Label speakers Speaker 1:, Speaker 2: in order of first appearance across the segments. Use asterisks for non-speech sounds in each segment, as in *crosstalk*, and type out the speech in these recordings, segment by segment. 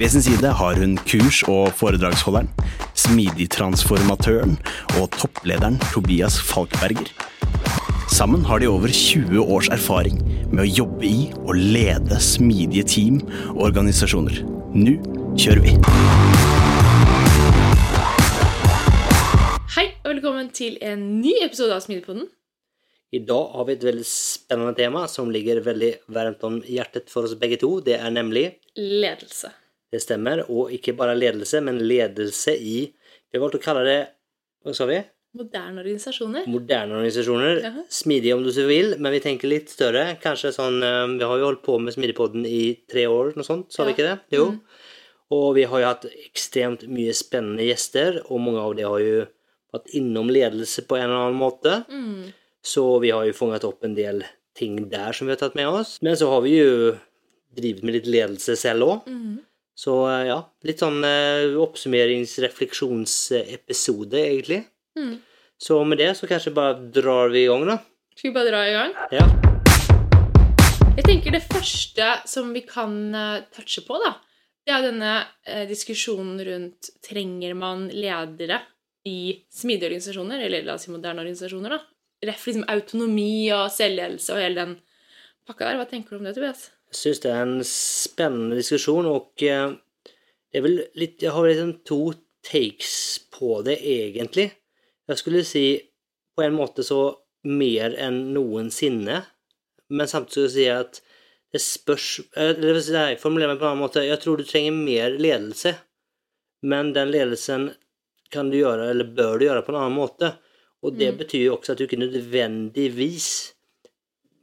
Speaker 1: Ved sin side har hun kurs- og foredragsholderen, smidigtransformatøren og topplederen Tobias Falkberger. Sammen har de over 20 års erfaring med å jobbe i og lede smidige team og organisasjoner. Nå kjører vi!
Speaker 2: Hei, og velkommen til en ny episode av Smidigpoden.
Speaker 3: I dag har vi et veldig spennende tema som ligger veldig varmt om hjertet for oss begge to. Det er nemlig
Speaker 2: Ledelse.
Speaker 3: Det stemmer. Og ikke bare ledelse, men ledelse i Vi har valgt å kalle det Hva sa vi?
Speaker 2: Moderne organisasjoner.
Speaker 3: Moderne organisasjoner.
Speaker 2: Jaha.
Speaker 3: Smidige om du så vil, men vi tenker litt større. Kanskje sånn eh, Vi har jo holdt på med Smidigpodden i tre år, noe sånt, sa vi ikke det? Jo.
Speaker 2: Mm.
Speaker 3: Og vi har jo hatt ekstremt mye spennende gjester, og mange av de har jo vært innom ledelse på en eller annen måte.
Speaker 2: Mm.
Speaker 3: Så vi har jo fanget opp en del ting der som vi har tatt med oss. Men så har vi jo drevet med litt ledelse selv òg.
Speaker 2: Mm.
Speaker 3: Så eh, ja, litt sånn oppsummeringsrefleksjonsepisode, egentlig.
Speaker 2: Mm.
Speaker 3: Så med det så kanskje bare drar vi i gang, da.
Speaker 2: Skal vi bare dra i gang?
Speaker 3: Ja.
Speaker 2: Jeg tenker det første som vi kan eh, touche på, da, det er denne eh, diskusjonen rundt trenger man ledere i smidige organisasjoner, eller la oss si moderne organisasjoner, da. Ref liksom autonomi og selvledelse og hele den pakka der. Hva tenker du om det, Tobias?
Speaker 3: Jeg syns det er en spennende diskusjon, og eh, litt Jeg har liksom to takes på det, egentlig. Jeg skulle si på en måte så mer enn noensinne, men samtidig skulle jeg si at det spørs eh, Eller si, nei, formulerer meg på en annen måte. Jeg tror du trenger mer ledelse, men den ledelsen kan du gjøre, eller bør du gjøre, på en annen måte. Og det
Speaker 2: Mm.
Speaker 3: betyr jo også at du ikke nødvendigvis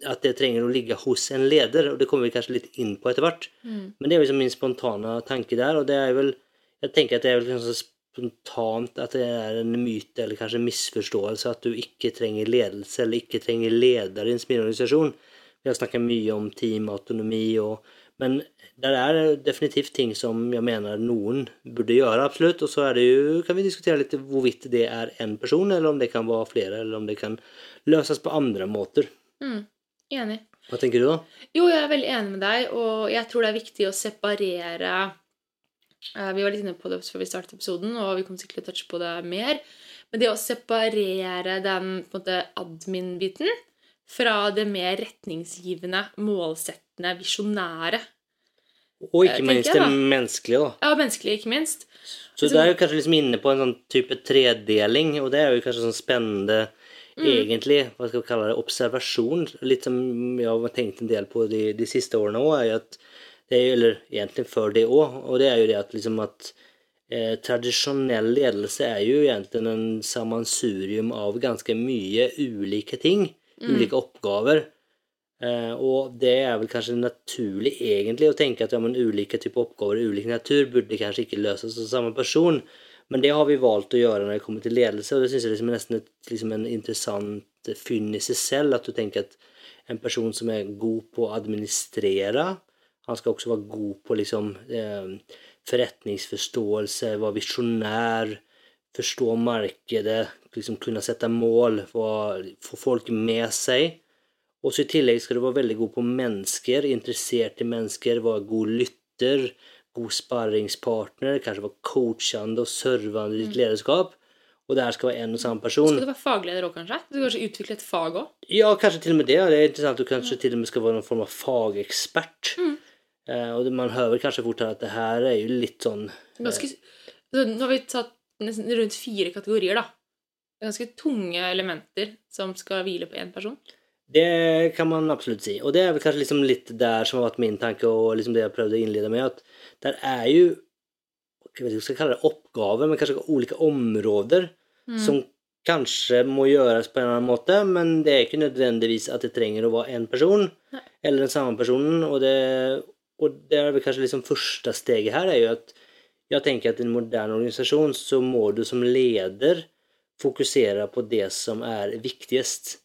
Speaker 3: at det trenger å ligge hos en leder, og det kommer vi kanskje litt inn på etter hvert.
Speaker 2: Mm.
Speaker 3: Men det er liksom min spontane tanke der, og det er vel Jeg tenker at det er vel kanskje spontant at det er en myte eller kanskje en misforståelse at du ikke trenger ledelse eller ikke trenger leder i en smidigorganisasjon. Vi har snakket mye om teamautonomi og Men der er definitivt ting som jeg mener noen burde gjøre, absolutt. Og så er det jo, kan vi diskutere litt hvorvidt det er én person, eller om det kan være flere, eller om det kan løses på andre måter.
Speaker 2: Mm. Enig.
Speaker 3: Hva tenker du, da?
Speaker 2: Jo, jeg er veldig enig med deg, og jeg tror det er viktig å separere eh, Vi var litt inne på det før vi startet episoden, og vi kommer sikkert til å touche på det mer. Men det å separere den på en måte admin-biten fra det mer retningsgivende, målsettende, visjonære.
Speaker 3: Og
Speaker 2: Eh,
Speaker 3: ikke minst
Speaker 2: jeg,
Speaker 3: det menneskelige, da.
Speaker 2: Ja, menneskelig, ikke minst.
Speaker 3: Så du er jo kanskje liksom inne på en sånn type tredeling, og det er jo kanskje sånn spennende egentlig, hva skal vi kalle det, observasjon. Litt som jeg har tenkt en del på de, de siste årene òg, er jo at det er, Eller egentlig før det òg, og det er jo det at liksom at eh, tradisjonell ledelse er jo egentlig en sammensurium av ganske mye ulike ting, ulike oppgaver. Eh, og det er vel kanskje naturlig egentlig å tenke at ja, men ulike typer oppgaver i ulik natur burde kanskje ikke løses av samme person. Men det har vi valgt å gjøre når det kommer til ledelse, og det syns jeg liksom er nesten et, liksom en interessant funn i seg selv. At du tenker at en person som er god på å administrere, han skal også være god på liksom eh, forretningsforståelse, være visjonær, forstå markedet, liksom kunne sette mål, få, folk med seg. Og så i tillegg skal du være veldig god på mennesker, interessert i mennesker, være god lytter, god sparringspartner, kanskje være coachende og servende i ditt lederskap. Og det her skal være en og samme person.
Speaker 2: Skal du være fagleder òg, kanskje? Du kanskje utvikle et fag òg?
Speaker 3: Ja, kanskje til og med det. Det er interessant. Du kanskje til og med skal være noen form av fagekspert. Eh, og man hører kanskje fort at det her er jo litt sånn
Speaker 2: Ganske, så nå har vi tatt nesten rundt fire kategorier, da. ganske tunge elementer som skal hvile på én person.
Speaker 3: Det kan man absolutt si. Og det er vel kanskje liksom litt der som har vært min tanke, og liksom det jeg prøvde å innlede med, at der er jo jeg vet ikke om jeg skal kalle det oppgaver, men kanskje ulike områder
Speaker 2: Mm.
Speaker 3: som kanskje må gjøres på en annen måte, men det er ikke nødvendigvis at det trenger å være én person
Speaker 2: Nei.
Speaker 3: eller den samme personen. Og det, og det er vel kanskje liksom første steget her, er jo at jeg tenker at i en moderne organisasjon så må du som leder fokusere på det som er viktigst.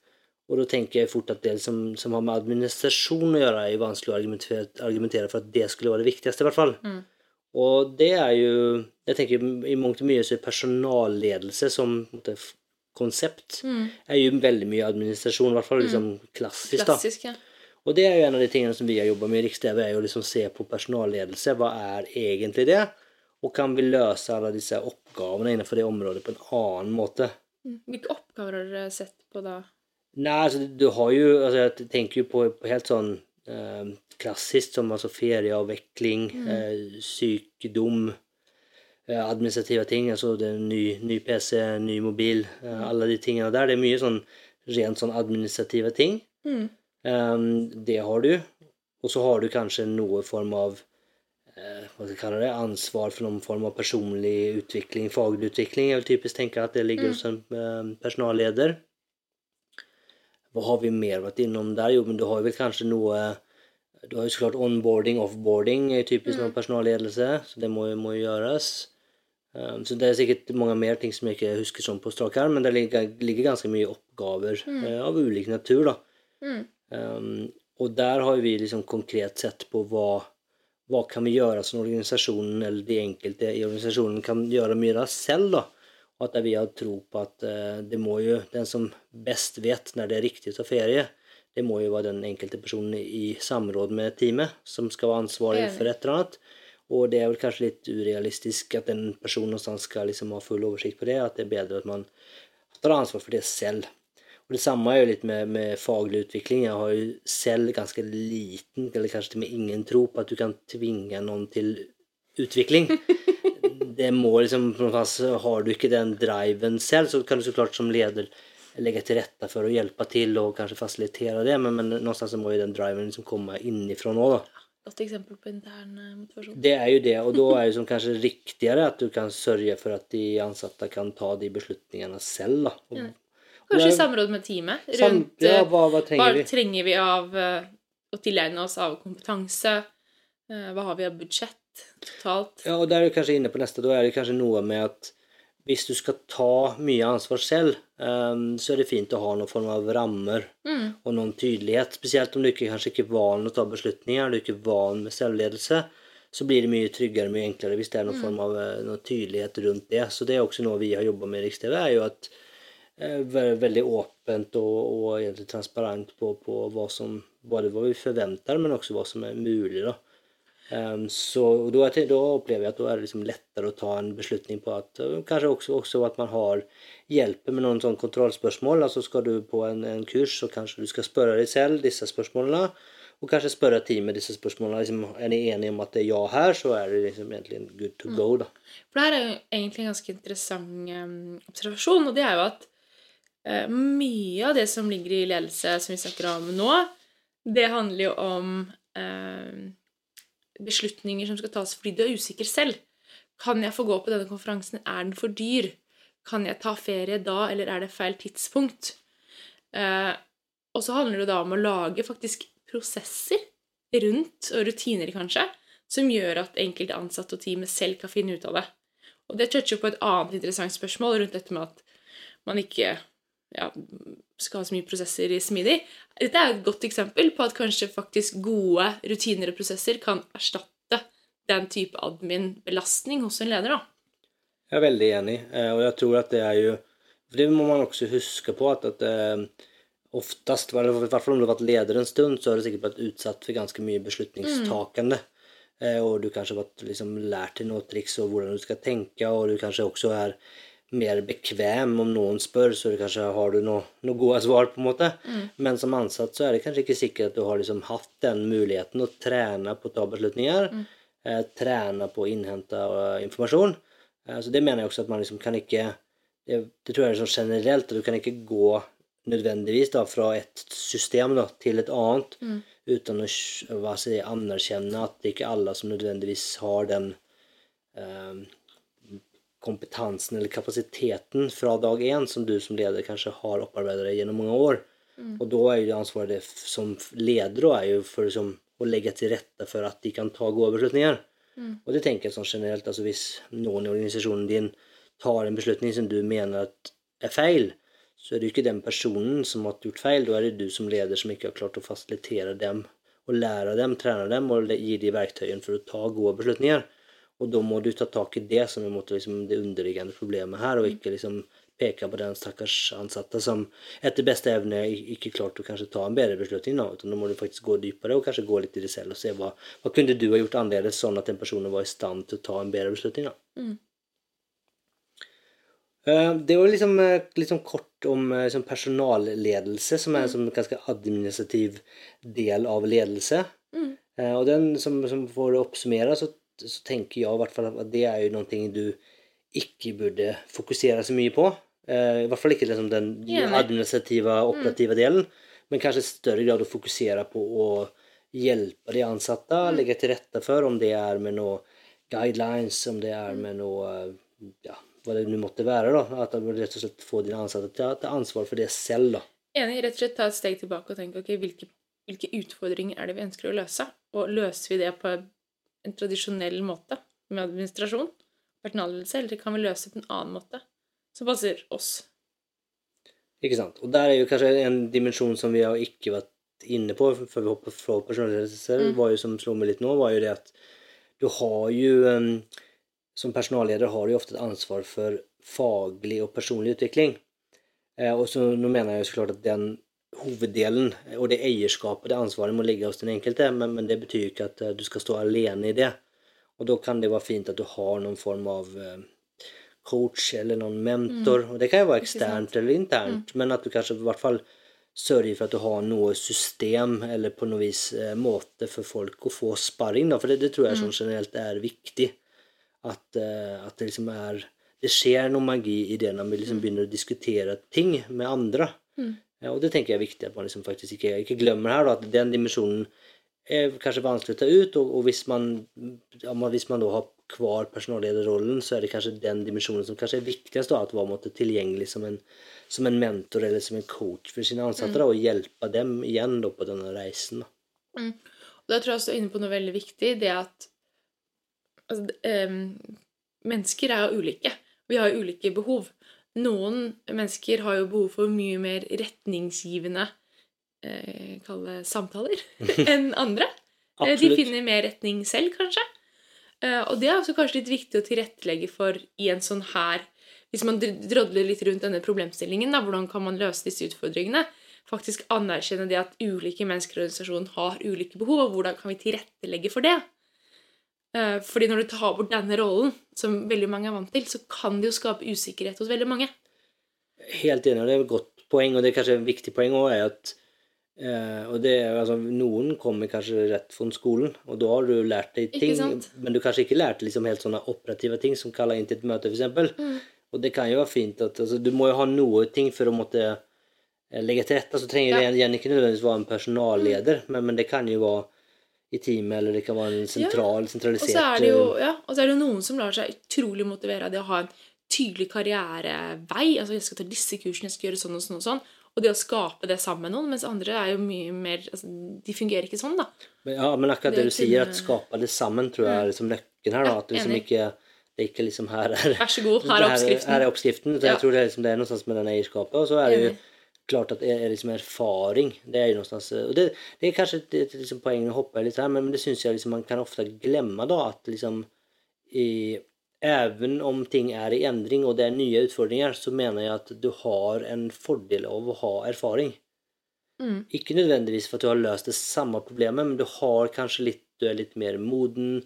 Speaker 3: Og da tenker jeg fort at det som, som har med administrasjon å gjøre, er jo vanskelig å argumentere, argumentere for at det skulle være det viktigste, i hvert fall.
Speaker 2: Mm.
Speaker 3: Og det er jo Jeg tenker i mangt og mye så er personalledelse som måte, konsept
Speaker 2: Mm.
Speaker 3: er jo veldig mye administrasjon, i hvert fall liksom klassisk.
Speaker 2: Klassisk, ja.
Speaker 3: Og det er jo en av de tingene som vi har jobba med i Riks-TV, er jo liksom se på personalledelse. Hva er egentlig det? Og kan vi løse alle disse oppgavene innenfor det området på en annen måte?
Speaker 2: Mm. Hvilke oppgaver har dere sett på da?
Speaker 3: Nei, altså du har jo altså, Jeg tenker jo på, på helt sånn eh, klassisk som altså ferieavvikling, eh, sykdom, eh, administrative ting. Altså det er ny, ny PC, ny mobil, eh, alle de tingene der. Det er mye sånn rent sånn administrative ting.
Speaker 2: Mm.
Speaker 3: Ehm, det har du. Og så har du kanskje noe form av eh, det, ansvar for noen form av personlig utvikling, faglig utvikling. Jeg vil typisk tenke at det ligger hos en eh, personalleder. Hva har vi mer vært innom der? Jo, men du har vel kanskje noe Du har jo så klart onboarding, offboarding, er typisk mm. personalledelse, så det må jo må gjøres. Um, så det er sikkert mange mer ting som jeg ikke husker sånn på strak arm, men det ligger, ligger ganske mye oppgaver eh, av ulik natur, da.
Speaker 2: Mm.
Speaker 3: Um, og der har vi liksom konkret sett på hva, hva kan vi gjøre som organisasjonen eller de enkelte i organisasjonen kan gjøre mye av selv. da. Og at vi har tro på at eh, det må jo, den som best vet når det er riktig å ta ferie, det må jo være den enkelte personen i samråd med teamet som skal være ansvarlig for et eller annet. Og det er vel kanskje litt urealistisk at en person någonstans skal liksom ha full oversikt på det, at det er bedre at man tar ansvar for det selv. Og det samme er jo litt med, med faglig utvikling. Jeg har jo selv ganske liten, eller kanskje til og med ingen tro på at du kan tvinge noen til utvikling. *laughs* Det må liksom, Har du ikke den driven selv, så kan du så klart som leder legge til rette for å hjelpe til og kanskje fasilitere det, men, men någonstans så må jo den driven liksom komme innifra nå. da.
Speaker 2: Godt eksempel på intern eh, motivasjon.
Speaker 3: Det er jo det, og da er det kanskje riktigere at du kan sørge for at de ansatte kan ta de beslutningene selv. da. Og,
Speaker 2: Kanskje i
Speaker 3: det er-
Speaker 2: samråd med teamet
Speaker 3: Sam-
Speaker 2: rundt
Speaker 3: ja,
Speaker 2: eh,
Speaker 3: hva, hva
Speaker 2: hva
Speaker 3: trenger vi?
Speaker 2: trenger vi av eh, å tilegne oss av kompetanse? Eh, Hva har vi av budsjett totalt?
Speaker 3: Ja, og der er du kanskje inne på neste. Da er det kanskje noe med at hvis du skal ta mye ansvar selv, eh, så er det fint å ha noen form av rammer
Speaker 2: Mm.
Speaker 3: og noen tydelighet. Spesielt om du ikke, kanskje ikke er van å ta beslutninger, du er ikke van med selvledelse, så blir det mye tryggere, mye enklere hvis det er noen form av eh, noen tydelighet rundt det. Så det er også noe vi har jobba med i Riks-TV, er jo at eh, være veldig åpent og, og egentlig transparent på, på hva som både hva vi forventer, men også hva som er mulig. da. Ehm, så da, er opplever jeg at da er det liksom lettere å ta en beslutning på at eh, Kanskje også, også at man har hjelper med noen sånn kontrollspørsmål. Altså skal du på en, en kurs, så kanskje du skal spørre deg selv disse spørsmålene. Og kanskje spørre teamet disse spørsmålene. Liksom, er ni enige om at det er ja her, så er det liksom egentlig good to go, da.
Speaker 2: For det her er jo egentlig en ganske interessant eh, observasjon, og det er jo at uh, mye av det som ligger i ledelse, som vi snakker om nå, det handler jo om eh, beslutninger som skal tas fordi du er usikker selv. Kan jeg få gå på denne konferansen? Er den for dyr? Kan jeg ta ferie da, eller er det feil tidspunkt? Eh, og så handler det da om å lage faktisk prosesser rundt, og rutiner kanskje, som gjør at enkelte ansatte og teamet selv kan finne ut av det. Og det toucher på et annet interessant spørsmål rundt dette med at man ikke ja, skal ha så mye prosesser i smidig. Dette er et godt eksempel på at kanskje faktisk gode rutiner og prosesser kan erstatte den type admin-belastning hos en leder. da.
Speaker 3: Jeg er veldig enig, eh, og jeg tror at det er jo For det må man også huske på at, at eh, oftest, i hvert fall om du har vært leder en stund, så har du sikkert vært utsatt for ganske mye beslutningstakende. Mm. Og du kanskje har vært liksom, lært til noe triks og hvordan du skal tenke, og du kanskje også er mer bekvem om noen spør, så kanskje har du noe, noe gode svar, på en måte. Men som ansatt så er det kanskje ikke sikkert at du har liksom hatt den muligheten å trene på å ta beslutninger, eh, trene på å innhente uh, informasjon. Eh, så det mener jeg også at man liksom kan ikke det, det tror jeg er sånn generelt, at du kan ikke gå nødvendigvis da fra et system da, til et annet uten å hva si, anerkjenne at det ikke alle som nødvendigvis har den eh, kompetansen eller kapasiteten fra dag én som du som leder kanskje har opparbeidet deg gjennom mange år. Og da er jo ansvaret det som leder er jo for liksom, å legge til rette for at de kan ta gode beslutninger. Og det tenker jeg sånn generelt, altså hvis noen i organisasjonen din tar en beslutning som du mener er feil, så er det jo ikke den personen som har gjort feil, da er det du som leder som ikke har klart å fasilitere dem og lære dem, trene dem og gi de verktøyene for å ta gode beslutninger. Og da må du ta tak i det som måte, liksom, det underliggende problemet her, og ikke liksom peke på den stakkars ansatte som etter beste evne ikke klarte å kanskje ta en bedre beslutning. Da, utan da må du faktisk gå dypere og kanskje gå litt i det selv og se hva, hva kunne du ha gjort annerledes sånn at den personen var i stand til å ta en bedre beslutning. Da.
Speaker 2: Mm.
Speaker 3: Eh, Det var liksom, liksom kort om eh, liksom personalledelse, som er en sånn ganske administrativ del av ledelse.
Speaker 2: Mm.
Speaker 3: Og den som, som får oppsummere, så, så tenker jeg i hvert fall at det er jo noe du ikke burde fokusere så mye på. Eh, I hvert fall ikke liksom den administrative, operative delen, men kanskje i større grad å fokusere på å hjelpe de ansatte, legge til rette for, om det er med noe guidelines, om det er med noe ja, hva det nå måtte være. da, At du rett og slett får dine ansatte til å ta ansvar for det selv. da.
Speaker 2: Enig. Rett og slett ta et steg tilbake og tenke ok, hvilke, hvilke utfordringer er det vi ønsker å løse? Og løser vi det på en tradisjonell måte med administrasjon, personalledelse, eller kan vi løse det på en annen måte som passer oss?
Speaker 3: Ikke sant? Og der er jo kanskje en dimensjon som vi har ikke vært inne på før vi hopper fra personalledelse, var jo som slår meg litt nå, var jo det at du har jo Som personalleder har du jo ofte et ansvar for faglig og personlig utvikling. Eh, og så nå mener jeg jo så klart at den hoveddelen og det eierskapet, det ansvaret, må ligge hos den enkelte, men, men det betyr ikke at eh, du skal stå alene i det. Og da kan det være fint at du har noen form av eh, coach eller noen mentor. Og det kan jo være eksternt eller internt, men at du kanskje i hvert fall sørger for at du har noe system eller på noe vis eh, måte for folk å få sparring. Da. For det, det tror jeg sånn generelt er viktig. At, at det liksom er Det skjer noe magi i det når vi liksom begynner å diskutere ting med andre. Ja, og det tenker jeg er viktig at man liksom faktisk ikke, ikke glemmer her, da, at den dimensjonen er kanskje vanskelig å ta ut, og, og hvis, man, ja, man, hvis man da har kvar personallederrollen, så er det kanskje den dimensjonen som kanskje er viktigst, da, at være måtte, tilgjengelig som en, som en mentor eller som en coach for sine ansatte, da, og hjelpe dem igjen da, på denne reisen. Da.
Speaker 2: Og da tror jeg også inne på noe veldig viktig, det at altså, um, mennesker er jo ulike. Vi har jo ulike behov. Noen mennesker har jo behov for mye mer retningsgivende eh, kalle samtaler *laughs* enn andre. Eh, De finner mer retning selv, kanskje. Eh, Og det er også kanskje litt viktig å tilrettelegge for i en sånn her Hvis man dr- drodler litt rundt denne problemstillingen, da, hvordan kan man løse disse utfordringene? Faktisk anerkjenne det at ulike mennesker og organisasjoner har ulike behov, og hvordan kan vi tilrettelegge for det? Eh, Fordi når du tar bort denne rollen, som veldig mange er vant til, så kan det jo skape usikkerhet hos veldig mange.
Speaker 3: Helt enig, og det er et godt poeng, og det er kanskje et viktig poeng òg, er at eh, og det er, altså, Noen kommer kanskje rett fra skolen, og da har du lært deg ting, men du kanskje ikke lært liksom helt sånne operative ting som kaller inn til et møte, f.eks.
Speaker 2: Mm.
Speaker 3: Og det kan jo være fint at altså, Du må jo ha noe ting for å måtte eh, legge til rette. Så trenger
Speaker 2: Ja.
Speaker 3: det igjen ikke nødvendigvis være en personalleder, men, men det kan jo være i teamet, eller det kan være en sentral,
Speaker 2: ja.
Speaker 3: sentralisert
Speaker 2: så er det jo,
Speaker 3: eh,
Speaker 2: ja, og så er det jo noen som lar seg utrolig motivere av det å ha en tydelig karrierevei. Altså, jeg skal ta disse kursene, jeg skal gjøre sånn og sånn og sånn. Og det å skape det sammen med noen, mens andre er jo mye mer altså, De fungerer ikke sånn, da.
Speaker 3: Men, ja, men akkurat
Speaker 2: Det
Speaker 3: det, du sier,
Speaker 2: kunne-
Speaker 3: at skape det sammen, tror jeg er liksom nøkkelen her. Da, at det liksom ikke det er ikke liksom her er
Speaker 2: Vær så god, *laughs* her er
Speaker 3: oppskriften. Her
Speaker 2: oppskriften.
Speaker 3: er oppskriften. Så
Speaker 2: Ja.
Speaker 3: jeg tror det er, liksom, det er noe sånt med den eierskapet. Og så er det jo. Klart at det er liksom erfaring. Det er jo noe Og det, det er kanskje et, et liksom poeng å hoppe litt her, men det syns jeg liksom man kan ofte glemme, da. At liksom i Även om ting er i endring og det er nye utfordringer, så mener jeg at du har en fordel av å ha erfaring.
Speaker 2: Mm.
Speaker 3: Ikke nødvendigvis for at du har løst det samme problemet, men du har kanskje litt Du er litt mer moden,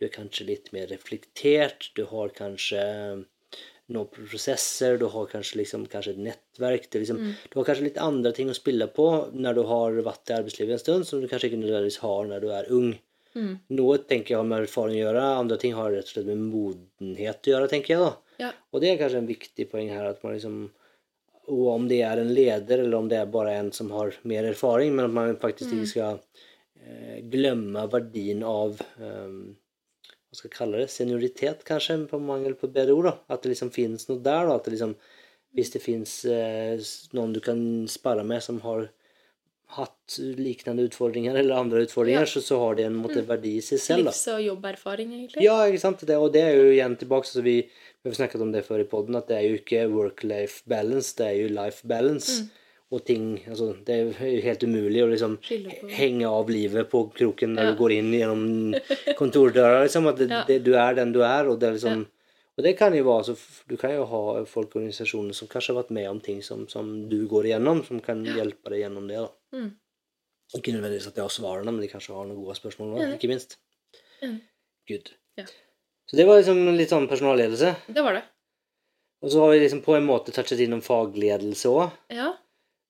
Speaker 3: du er kanskje litt mer reflektert, du har kanskje noen prosesser, du har kanskje liksom kanskje et nettverk det er liksom, Du har kanskje litt andre ting å spille på når du har vært i arbeidslivet en stund, som du kanskje ikke nødvendigvis har når du er ung.
Speaker 2: Mm.
Speaker 3: Noe tenker jeg har med erfaring å gjøre, andre ting har rett og slett med modenhet å gjøre, tenker jeg. da.
Speaker 2: Ja.
Speaker 3: Og det er kanskje en viktig poeng her. at man liksom Og om det er en leder, eller om det er bare en som har mer erfaring men at man faktisk
Speaker 2: Mm.
Speaker 3: ikke skal eh, glemme verdien av ehm, vad skal kalle det, senioritet kanskje, på mangel på bedre ord da, At det liksom finnes noe der. da, at det liksom Hvis det finnes eh, noen du kan spare med som har hatt liknende utfordringer eller andre utfordringer,
Speaker 2: Ja.
Speaker 3: så, så har det en måte, verdi i seg selv. da.
Speaker 2: Livs- og jobberfaring, egentlig.
Speaker 3: Ja, ikke sant? Det, og det er jo igjen tilbake, så vi, vi har snakket om det før i podden, at det er jo ikke work-life balance, det er jo life balance. Og ting, altså Det er jo helt umulig å liksom henge av livet på kroken når
Speaker 2: Ja.
Speaker 3: du går inn gjennom kontordøra. Liksom, at det,
Speaker 2: Ja.
Speaker 3: det, du er den du er, og det er liksom Og det kan jo være altså, Du kan jo ha folk og organisasjoner som kanskje har vært med om ting som, som du går igjennom, som kan hjelpe deg gjennom det. da.
Speaker 2: Mm.
Speaker 3: Ikke nødvendigvis at de har svarene, men de kanskje har noen gode spørsmål.
Speaker 2: nå,
Speaker 3: ikke minst. Good.
Speaker 2: Ja.
Speaker 3: Så det var liksom litt sånn personalledelse.
Speaker 2: Det var det.
Speaker 3: Og så har vi liksom på en måte touchet innom fagledelse òg.
Speaker 2: Ja.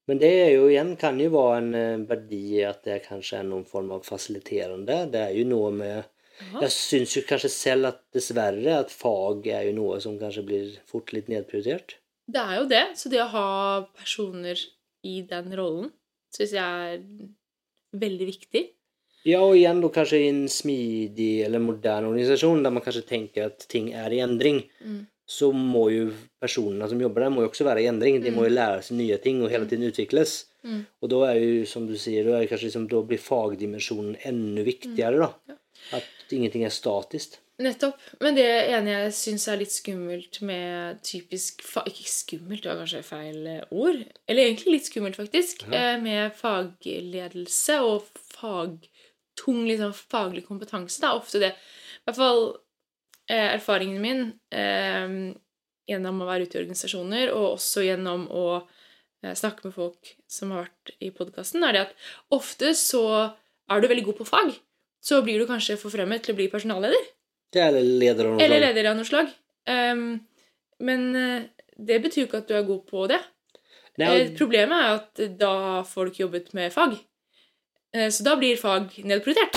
Speaker 3: Men det er jo igjen kan jo være en eh, verdi i at det kanskje er noen form av fasiliterende. Det er jo noe med
Speaker 2: Aha.
Speaker 3: Jeg syns jo kanskje selv at dessverre at fag er jo noe som kanskje blir fort litt nedprioritert.
Speaker 2: Det er jo det. Så det å ha personer i den rollen syns jeg er veldig viktig.
Speaker 3: Ja, og igjen da kanskje i en smidig eller moderne organisasjon der man kanskje tenker at ting er i endring,
Speaker 2: Mm.
Speaker 3: Så må jo personene som jobber der, må jo også være i endring. De må jo lære seg nye ting og hele tiden utvikles.
Speaker 2: Mm.
Speaker 3: Og da er jo, som du sier, da, liksom, da blir fagdimensjonen enda viktigere, da. At ingenting er statisk.
Speaker 2: Nettopp. Men det ene jeg syns er litt skummelt med typisk Ikke skummelt, det var kanskje feil eh, ord. Eller egentlig litt skummelt, faktisk. Ja. Med fagledelse og fagtung liksom, faglig kompetanse. Det er ofte det. I hvert fall eh, erfaringen min eh, gjennom å være ute i organisasjoner, og også gjennom å eh, snakke med folk som har vært i podkasten, er det at ofte så er du veldig god på fag. Så blir du kanskje forfremmet til å bli personalleder.
Speaker 3: Det er leder av noe
Speaker 2: Eller leder av noe slag. Ehm, men eh, det betyr jo ikke at du er god på det.
Speaker 3: Nei,
Speaker 2: Eh, Problemet er at da får du ikke jobbet med fag. Eh, Så da blir fag nedprioritert.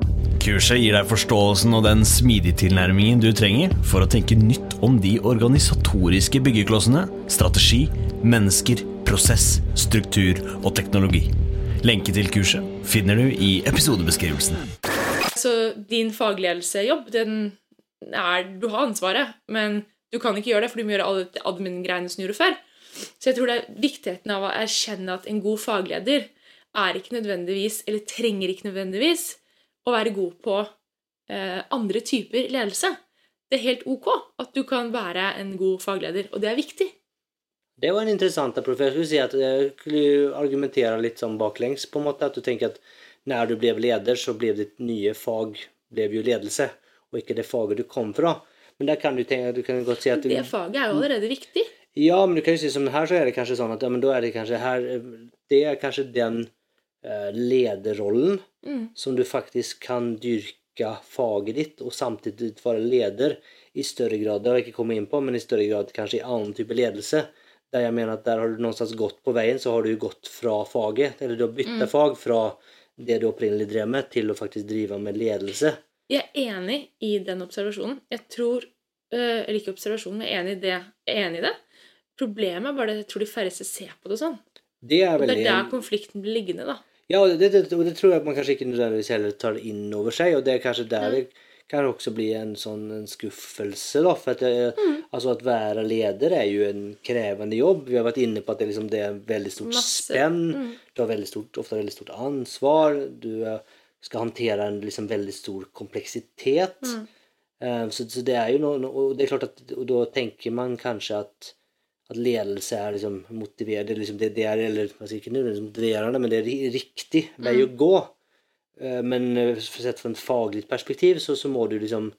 Speaker 1: Kurset gir deg forståelsen og den smidige tilnærmingen du trenger for å tenke nytt om de organisatoriske byggeklossene, strategi, mennesker, prosess, struktur og teknologi. Lenke til kurset finner du i episodebeskrivelsen.
Speaker 2: Så din fagledelsejobb, den er Du har ansvaret, men du kan ikke gjøre det, for du må gjøre alle admin-greiene som du gjorde før. Så jeg tror det er viktigheten av å erkjenne at en god fagleder er ikke nødvendigvis, eller trenger ikke nødvendigvis, å være god på eh, andre typer ledelse. Det er helt ok at du kan være en god fagleder, og det er viktig.
Speaker 3: Det var en interessant approach. Jeg skulle si at jeg skulle argumentere litt sånn baklengs, på en måte. At du tenker at når du ble leder, så ble ditt nye fag jo ledelse, og ikke det faget du kom fra. Men der kan du tenke, du kan godt si at du,
Speaker 2: Det faget er jo allerede viktig.
Speaker 3: Ja, men du kan jo si som her så er det kanskje sånn at ja, men da er det kanskje her det er kanskje den eh, lederrollen
Speaker 2: Mm.
Speaker 3: som du faktisk kan dyrka faget ditt og samtidig være leder i større grad. Det har jeg ikke kommet inn på, men i større grad kanskje i annen type ledelse. Der jeg mener at der har du någonstans gått på veien, så har du gått fra faget, eller du har bytta fag fra det du opprinnelig drev med, til å faktisk drive med ledelse.
Speaker 2: Jeg er enig i den observasjonen. Jeg tror øh, Eller ikke observasjonen, men jeg er enig i det. Jeg er enig i det. Problemet er bare at jeg tror de færreste ser på det sånn.
Speaker 3: Det er
Speaker 2: Og det er der konflikten blir liggende, da.
Speaker 3: Ja, og det, det, og det tror jeg at man kanskje ikke nødvendigvis heller tar inn over seg, og det er kanskje der det kan også bli en sånn en skuffelse, da. For at, det, altså at være leder er jo en krevende jobb. Vi har vært inne på at det, liksom, det er veldig stort
Speaker 2: Masse.
Speaker 3: spenn.
Speaker 2: Mm.
Speaker 3: Du har veldig stort, ofte veldig stort ansvar. Du eh, skal håndtere en liksom veldig stor kompleksitet.
Speaker 2: Mm.
Speaker 3: Um, Så, så det er jo noe, og det er klart at, og da tenker man kanskje at at ledelse er liksom motiverende, liksom det, det er, eller sier ikke nødvendigvis motiverende, men det er ri- riktig vei å gå. Eh, Men eh, sett fra et faglig perspektiv så, så må du liksom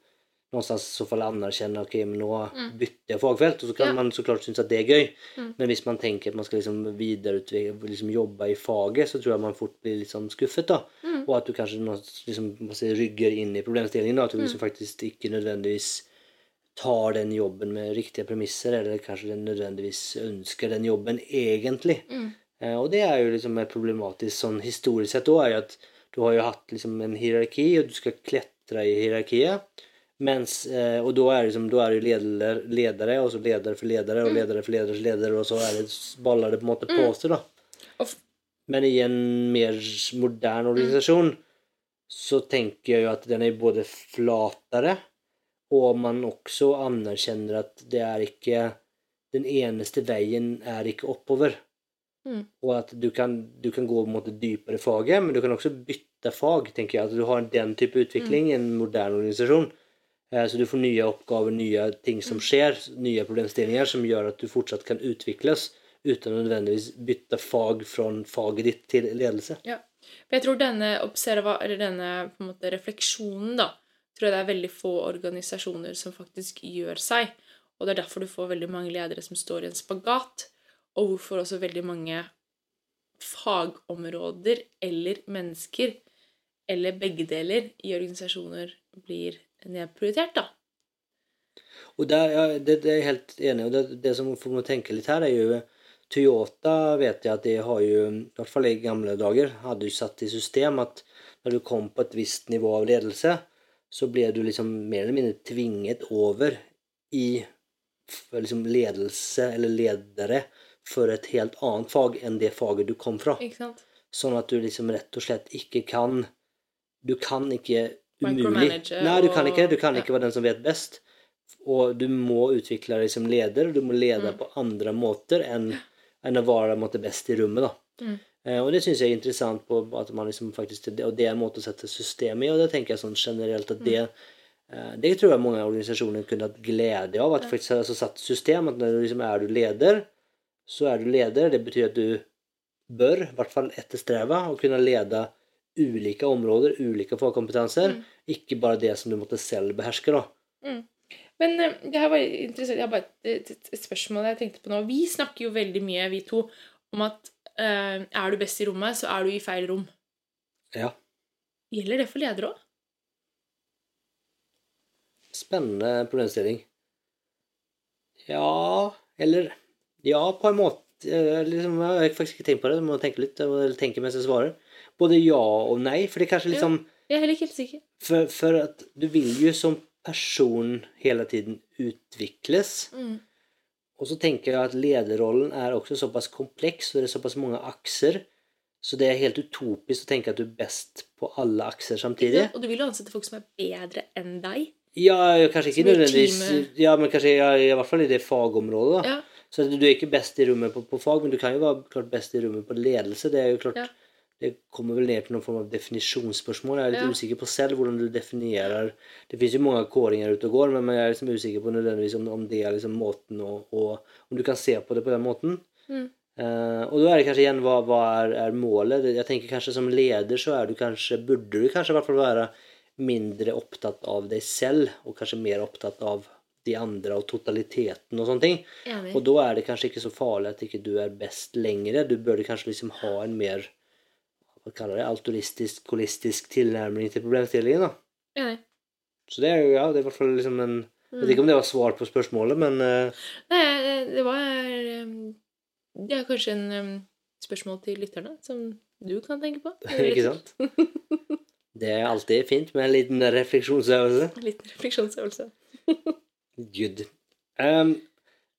Speaker 3: någonstans i så fall anerkjenne ok, men nå bytter jeg fagfelt. Og så kan
Speaker 2: Ja.
Speaker 3: man så klart synes at det er gøy.
Speaker 2: Mm.
Speaker 3: Men hvis man tenker at man skal liksom videreutvikle, liksom jobbe i faget, så tror jeg man fort blir sånn skuffet. da.
Speaker 2: Mm.
Speaker 3: Og at du kanskje liksom, rygger inn i problemstillingen. At du
Speaker 2: Mm.
Speaker 3: liksom faktisk ikke nødvendigvis tar den jobben med riktige premisser, eller kanskje den nødvendigvis ønsker den jobben egentlig.
Speaker 2: Mm.
Speaker 3: Eh, og det er jo liksom mer problematisk sånn historisk sett òg, er jo at du har jo hatt liksom en hierarki, og du skal klatre i hierarkiet. Mens, eh, og da er, liksom, da er det leder, ledere, og så ledere for ledere, og ledere for leders ledere, og så det, baller det på en måte på seg, da. Men i en mer moderne organisasjon så tenker jeg jo at den er både flatere, og man også anerkjenner at det er ikke Den eneste veien er ikke oppover.
Speaker 2: Mm.
Speaker 3: Og at du kan, du kan gå mot en dypere i faget, men du kan også bytte fag, tenker jeg. At du har den type utvikling i en moderne organisasjon. Eh, Så du får nye oppgaver, nye ting som skjer, nye problemstillinger som gjør at du fortsatt kan utvikles uten å nødvendigvis bytte fag fra faget ditt til ledelse.
Speaker 2: Ja. For jeg tror denne, observa, denne måte, refleksjonen da, tror jeg det er veldig få organisasjoner som faktisk gjør seg. Og det er derfor du får veldig mange ledere som står i en spagat, og hvorfor også veldig mange fagområder eller mennesker, eller begge deler, i organisasjoner blir nedprioritert, da.
Speaker 3: Og der, ja, det, det er jeg helt enig i. Og det, det som får meg tenke litt her, er jo Toyota vet jeg at de har jo, i hvert fall i gamle dager, hadde jo satt i system at når du kom på et visst nivå av ledelse, så ble du liksom mer eller mindre tvinget over i liksom ledelse eller ledere for et helt annet fag enn det faget du kom fra. Sånn at du liksom rett og slett ikke kan Du kan ikke umulig Nei, du kan ikke det. Du kan
Speaker 2: ja.
Speaker 3: ikke være den som vet best. Og du må utvikle deg som leder, og du må lede
Speaker 2: Mm.
Speaker 3: på andre måter enn, enn å være måtte, best i rommet. da.
Speaker 2: Mm.
Speaker 3: Eh, og det syns jeg er interessant, på at man liksom faktisk, og det er en måte å sette system i. Og det tenker jeg sånn generelt at det eh, det tror jeg mange organisasjoner kunne hatt glede av. At faktisk altså satt system, at når du liksom er du leder, så er du leder. Det betyr at du bør i hvert fall etterstrebe å kunne lede ulike områder, ulike fagkompetanser.
Speaker 2: Mm.
Speaker 3: Ikke bare det som du måtte selv beherske. da.
Speaker 2: Men eh, det her var interessant. Jeg har bare et, et, et spørsmål jeg tenkte på nå. Vi snakker jo veldig mye, vi to, om at er du best i rommet, så er du i feil rom.
Speaker 3: Ja.
Speaker 2: Gjelder det for ledere òg?
Speaker 3: Spennende problemstilling. Ja Eller Ja, på en måte. Eh, Liksom, jeg har faktisk ikke tenkt på det. Jeg må tenke litt. Jeg må tenke mens jeg svarer. Både ja og nei. For det er kanskje
Speaker 2: Ja.
Speaker 3: liksom
Speaker 2: Jeg er heller ikke helt sikker.
Speaker 3: For, for at du vil jo som person hele tiden utvikles.
Speaker 2: Mm.
Speaker 3: Og så tenker jeg at lederrollen er også såpass kompleks, og det er såpass mange akser, så det er helt utopisk å tenke at du er best på alle akser samtidig.
Speaker 2: Og du vil jo ansette folk som er bedre enn deg.
Speaker 3: Ja, kanskje ikke nødvendigvis. Ja, men kanskje ja, i hvert fall i det fagområdet. da.
Speaker 2: Ja.
Speaker 3: Så du er ikke best i rommet på, på fag, men du kan jo være klart best i rommet på ledelse. Det er jo klart
Speaker 2: Ja.
Speaker 3: Det kommer vel ned til noen form av definisjonsspørsmål. Jeg er litt
Speaker 2: Ja.
Speaker 3: usikker på selv hvordan du definerer Det finnes jo mange kåringer ute og går, men jeg er liksom usikker på nødvendigvis om, om det er liksom måten å, å Om du kan se på det på den måten.
Speaker 2: Mm.
Speaker 3: Uh, og da er det kanskje igjen hva, hva er, er målet? Jeg tenker kanskje som leder så er du kanskje Burde du kanskje i hvert fall være mindre opptatt av deg selv, og kanskje mer opptatt av de andre og totaliteten og sånne ting. Og da er det kanskje ikke så farlig at ikke du er best lenger. Du burde kanskje liksom ha en mer hva kaller det, altruistisk, kolistisk tilnærming til problemstillingen. da.
Speaker 2: Enig.
Speaker 3: Så det er jo ja, det er i hvert fall liksom en Jeg vet ikke om det var svar på spørsmålet, men uh,
Speaker 2: Nei, det var um, Det er kanskje en um, spørsmål til lytterne som du kan tenke på. *laughs*
Speaker 3: Ikke sant? det er alltid fint med en liten refleksjonsøvelse.
Speaker 2: En liten refleksjonsøvelse. *laughs*
Speaker 3: Good. Um,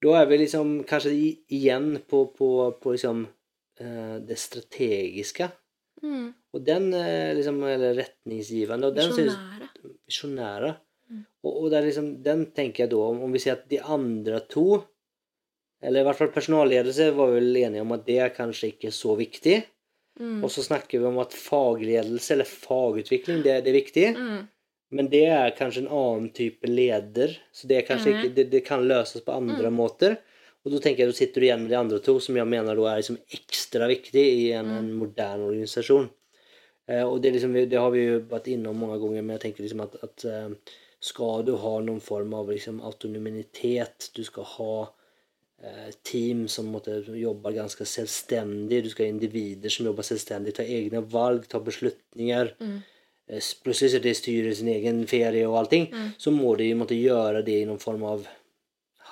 Speaker 3: da er vi liksom kanskje igjen på, på, på liksom uh, det strategiske.
Speaker 2: Mm.
Speaker 3: Og den eh, liksom, eller retningsgivende, og den synes
Speaker 2: Visjonære.
Speaker 3: visjonære.
Speaker 2: Mm.
Speaker 3: Og, og liksom, den tenker jeg da, om, om vi sier at de andre to, eller i hvert fall personalledelse, var vel enige om at det er kanskje ikke så viktig.
Speaker 2: Mm.
Speaker 3: Og så snakker vi om at fagledelse, eller fagutvikling, det, det er viktig.
Speaker 2: Mm.
Speaker 3: Men det er kanskje en annen type leder, så det,
Speaker 2: Mhm.
Speaker 3: ikke, det, det kan løses på andre måter. Og da tenker jeg, da sitter du igjen med de andre to, som jeg mener da er liksom ekstra viktig i en, en moderne organisasjon. Eh, og det, liksom, det har vi jo vært innom mange ganger, men jeg tenker liksom at, at eh, skal du ha noen form av liksom, autonomitet. Du skal ha eh, team som måtte, jobber ganske selvstendig. Du skal ha individer som jobber selvstendig, ta egne valg, ta beslutninger.
Speaker 2: Mm.
Speaker 3: Eh, Plutselig så de styrer sin egen ferie og allting.
Speaker 2: Mm.
Speaker 3: Så må de måtte gjøre det i noen form av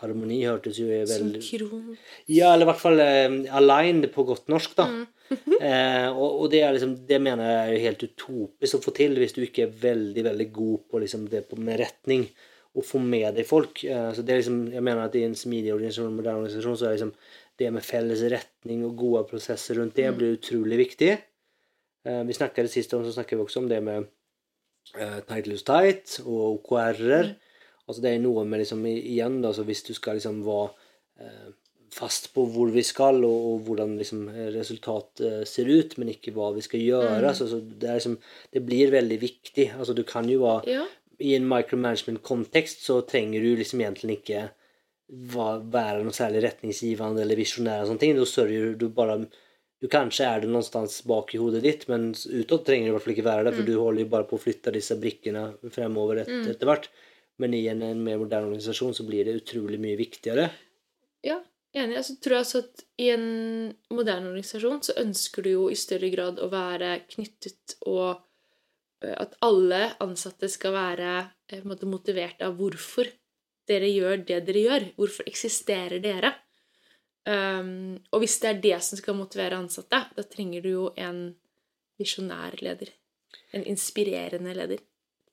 Speaker 3: harmoni, hørtes jo veldig
Speaker 2: Synkron.
Speaker 3: Ja, eller i hvert fall eh, aligned på godt norsk, da.
Speaker 2: Mm. *laughs*
Speaker 3: eh, og, og det, liksom, det mener jeg er jo helt utopisk å få til hvis du ikke er veldig veldig god på liksom det på, med retning Å få med deg folk. Eh, så det er liksom, jeg mener at i en smidig organisasjon, moderne organisasjon, så er liksom det med felles retning og gode prosesser rundt det blir utrolig viktig. Eh, vi snakket sist om, så snakker vi også om det med eh, tight loose tight og OKR-er. Altså det er noe med liksom igjen da, så hvis du skal liksom være eh, fast på hvor vi skal og, og hvordan liksom resultatet eh, ser ut, men ikke hva vi skal gjøre, så, så det, liksom, det blir veldig viktig. Altså du kan jo være
Speaker 2: Ja.
Speaker 3: i en micromanagement-kontekst så trenger du liksom egentlig ikke være noe særlig retningsgivende eller visjonær. Da sørger du bare Du kanskje er det noenstans bak i hodet ditt, men utad trenger du i hvert fall ikke være det, for du holder jo bare på å flytte disse brikkene fremover et, etter hvert. Men i en, mer moderne organisasjon så blir det utrolig mye viktigere.
Speaker 2: Ja, enig. Altså, tror jeg også at i en moderne organisasjon så ønsker du jo i større grad å være knyttet og eh, at alle ansatte skal være eh, måte motivert av hvorfor dere gjør det dere gjør. Hvorfor eksisterer dere? Um, og hvis det er det som skal motivere ansatte, da trenger du jo en visjonær leder. En inspirerende leder.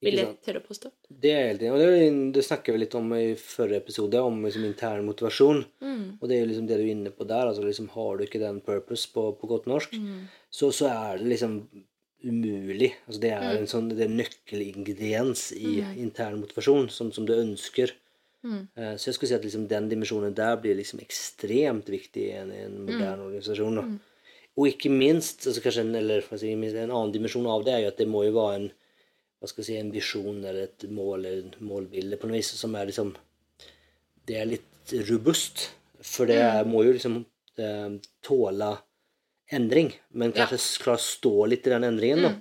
Speaker 2: Vil jeg tørre å påstå.
Speaker 3: Det er helt enig. Og det, snakker vi litt om i forrige episode, om liksom intern motivasjon.
Speaker 2: Mm.
Speaker 3: Og det er jo liksom det du er inne på der. altså liksom Har du ikke den purpose på, på godt norsk, så, så er det liksom umulig. Altså det er en sånn det er nøkkelingrediens i intern motivasjon som, som du ønsker. Eh, Så jeg skulle si at liksom den dimensjonen der blir liksom ekstremt viktig i en, i en moderne organisasjon. Da. Og ikke minst, altså kanskje en, eller, si, en annen dimensjon av det er jo at det må jo være en hva skal jeg si, en visjon eller et mål eller et målbilde på noe vis som er liksom Det er litt robust. For det er, må jo liksom eh, tåle endring, men
Speaker 2: Ja.
Speaker 3: kanskje klare å stå litt i den endringen. da.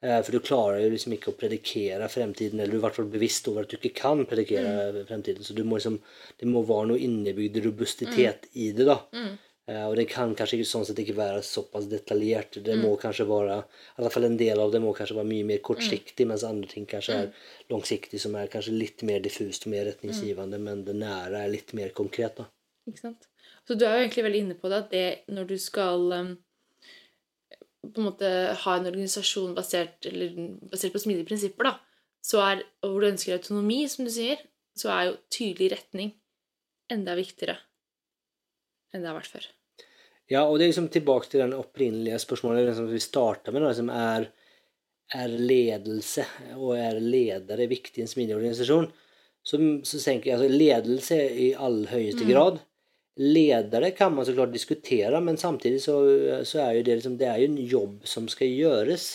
Speaker 3: Eh, For du klarer jo liksom ikke å predikere fremtiden, eller du er i hvert fall bevisst over at du ikke kan predikere fremtiden. Så du må liksom, det må være noe innebygd robustitet i det. da. Eh, Og det kan kanskje sånn sett ikke være såpass detaljert. Det må kanskje være, i alle fall en del av det må kanskje være mye mer kortsiktig, mens andre ting kanskje er langsiktig, som er kanskje litt mer diffust og mer retningsgivende, men det nære er litt mer konkret. da.
Speaker 2: Ikke sant? Så du er jo egentlig veldig inne på det, at det når du skal um, på en måte ha en organisasjon basert, eller, basert på smidige prinsipper, da, så er, og hvor du ønsker autonomi, som du sier, så er jo tydelig retning enda viktigere enn det har vært før.
Speaker 3: Ja, og det er liksom tilbake til den opprinnelige spørsmålet det som vi starta med, Liksom som er er ledelse og er ledere viktig i en smidig organisasjon? Så, så tenker jeg altså ledelse i all høyeste grad. Ledere kan man så klart diskutere, men samtidig så, så er jo det liksom, det er jo en jobb som skal gjøres.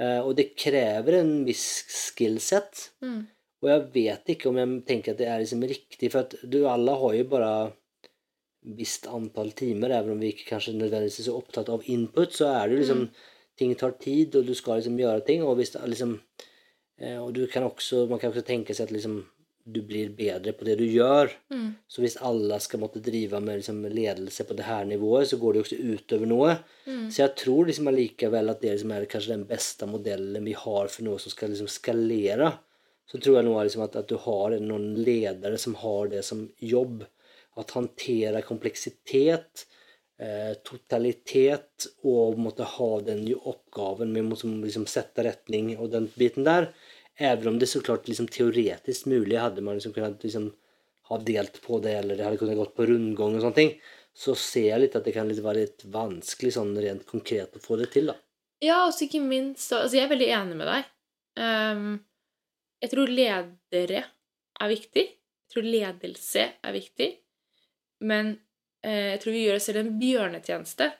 Speaker 3: Eh, og det krever en viss skillset.
Speaker 2: Mm.
Speaker 3: Og jeg vet ikke om jeg tenker at det er liksom riktig, for at du alle har jo bare visst antall timer, even om vi ikke kanskje nødvendigvis er så opptatt av input, så er det jo liksom ting tar tid, og du skal liksom gjøre ting, og er liksom eh, Og du kan også, man kan også tenke seg at liksom du blir bedre på det du gjør.
Speaker 2: Mm.
Speaker 3: Så hvis alle skal måtte drive med liksom ledelse på det her nivået, så går det jo også utover noe.
Speaker 2: Mm.
Speaker 3: Så jeg tror liksom allikevel at det liksom er kanskje den beste modellen vi har for noe som skal liksom skalere. Så tror jeg nå liksom at, at du har noen ledere som har det som jobb. At håndtere kompleksitet, eh, totalitet og måtte ha den oppgaven med å liksom sette retning og den biten der. Även om det så klart liksom teoretisk mulig hadde man liksom kunnet liksom ha delt på det, eller det hadde kunnet gått på rundgang og sånne ting, så ser jeg litt at det kan litt være litt vanskelig sånn rent konkret å få det til, da.
Speaker 2: Ja, og ikke minst så- Altså, jeg er veldig enig med deg. Um, jeg tror ledere er viktig. Jeg tror ledelse er viktig. Men eh, jeg tror vi gjør oss selv en bjørnetjeneste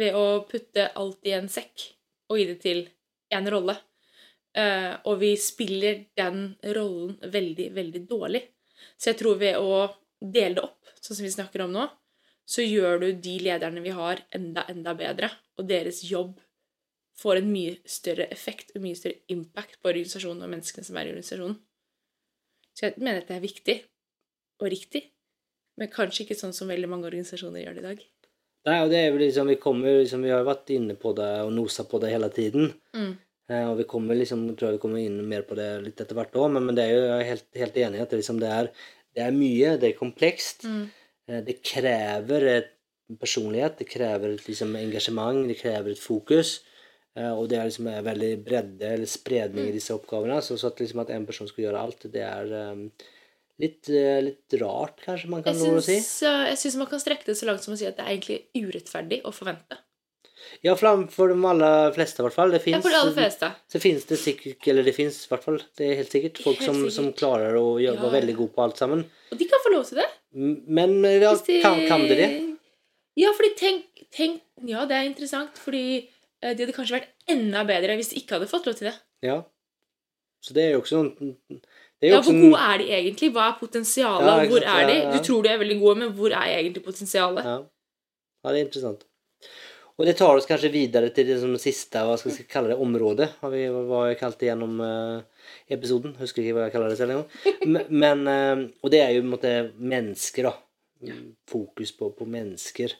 Speaker 2: ved å putte alt i en sekk og gi det til én rolle. Eh, og vi spiller den rollen veldig, veldig dårlig. Så jeg tror ved å dele det opp, sånn som vi snakker om nå, så gjør du de lederne vi har, enda, enda bedre. Og deres jobb får en mye større effekt og mye større impact på organisasjonen og menneskene som er i organisasjonen. Så jeg mener at det er viktig og riktig, men kanskje ikke sånn som veldig mange organisasjoner gjør det i dag.
Speaker 3: Nei, og det er jo liksom, vi kommer liksom, vi har vært inne på det og nosa på det hele tiden.
Speaker 2: Mm.
Speaker 3: Eh, og vi kommer liksom, tror jeg vi kommer inn mer på det litt etter hvert òg, men, men det er jo jeg er helt, helt enig i at det, liksom, det, er, det er mye, det er komplekst.
Speaker 2: Mm.
Speaker 3: Eh, det krever et personlighet, det krever et liksom, engasjement, det krever et fokus. Eh, og det er liksom veldig bredde eller spredning i disse oppgavene. Så, så at, liksom, at en person skal gjøre alt, det er um, litt, eh, litt rart, kanskje man kan lov å si.
Speaker 2: eh, jeg syns man kan strekke det så langt som å si at det er egentlig urettferdig å forvente.
Speaker 3: Ja, for, de aller fleste i hvert fall. Det
Speaker 2: Ja,
Speaker 3: så finnes det sikkert, eller det finnes i hvert fall, det er helt sikkert, folk
Speaker 2: Helt
Speaker 3: som,
Speaker 2: sikkert.
Speaker 3: som klarer å gjøre,
Speaker 2: Ja,
Speaker 3: være veldig
Speaker 2: ja.
Speaker 3: gode på alt sammen.
Speaker 2: Og de kan få lov til det.
Speaker 3: Men ja,
Speaker 2: de-
Speaker 3: kan, kan de det?
Speaker 2: Ja, fordi tenk, tenk Ja, det er interessant, fordi eh, de hadde kanskje vært enda bedre hvis de ikke hadde fått lov til det.
Speaker 3: Ja. Så det er jo også jo
Speaker 2: Ja,
Speaker 3: for
Speaker 2: Hvor gode er de egentlig? Hva er potensialet?
Speaker 3: Ja,
Speaker 2: hvor
Speaker 3: sant,
Speaker 2: er de? Du tror de er veldig gode, men hvor er egentlig potensialet?
Speaker 3: Ja. ja, det er interessant. Og det tar oss kanskje videre til det som siste hva skal vi kalle det, området. Har vi, hva jeg kalte gjennom uh, episoden. Husker ikke hva jeg kaller det selv engang. *laughs* Men, eh, og det er jo på en måte mennesker, da. Fokus på, på mennesker.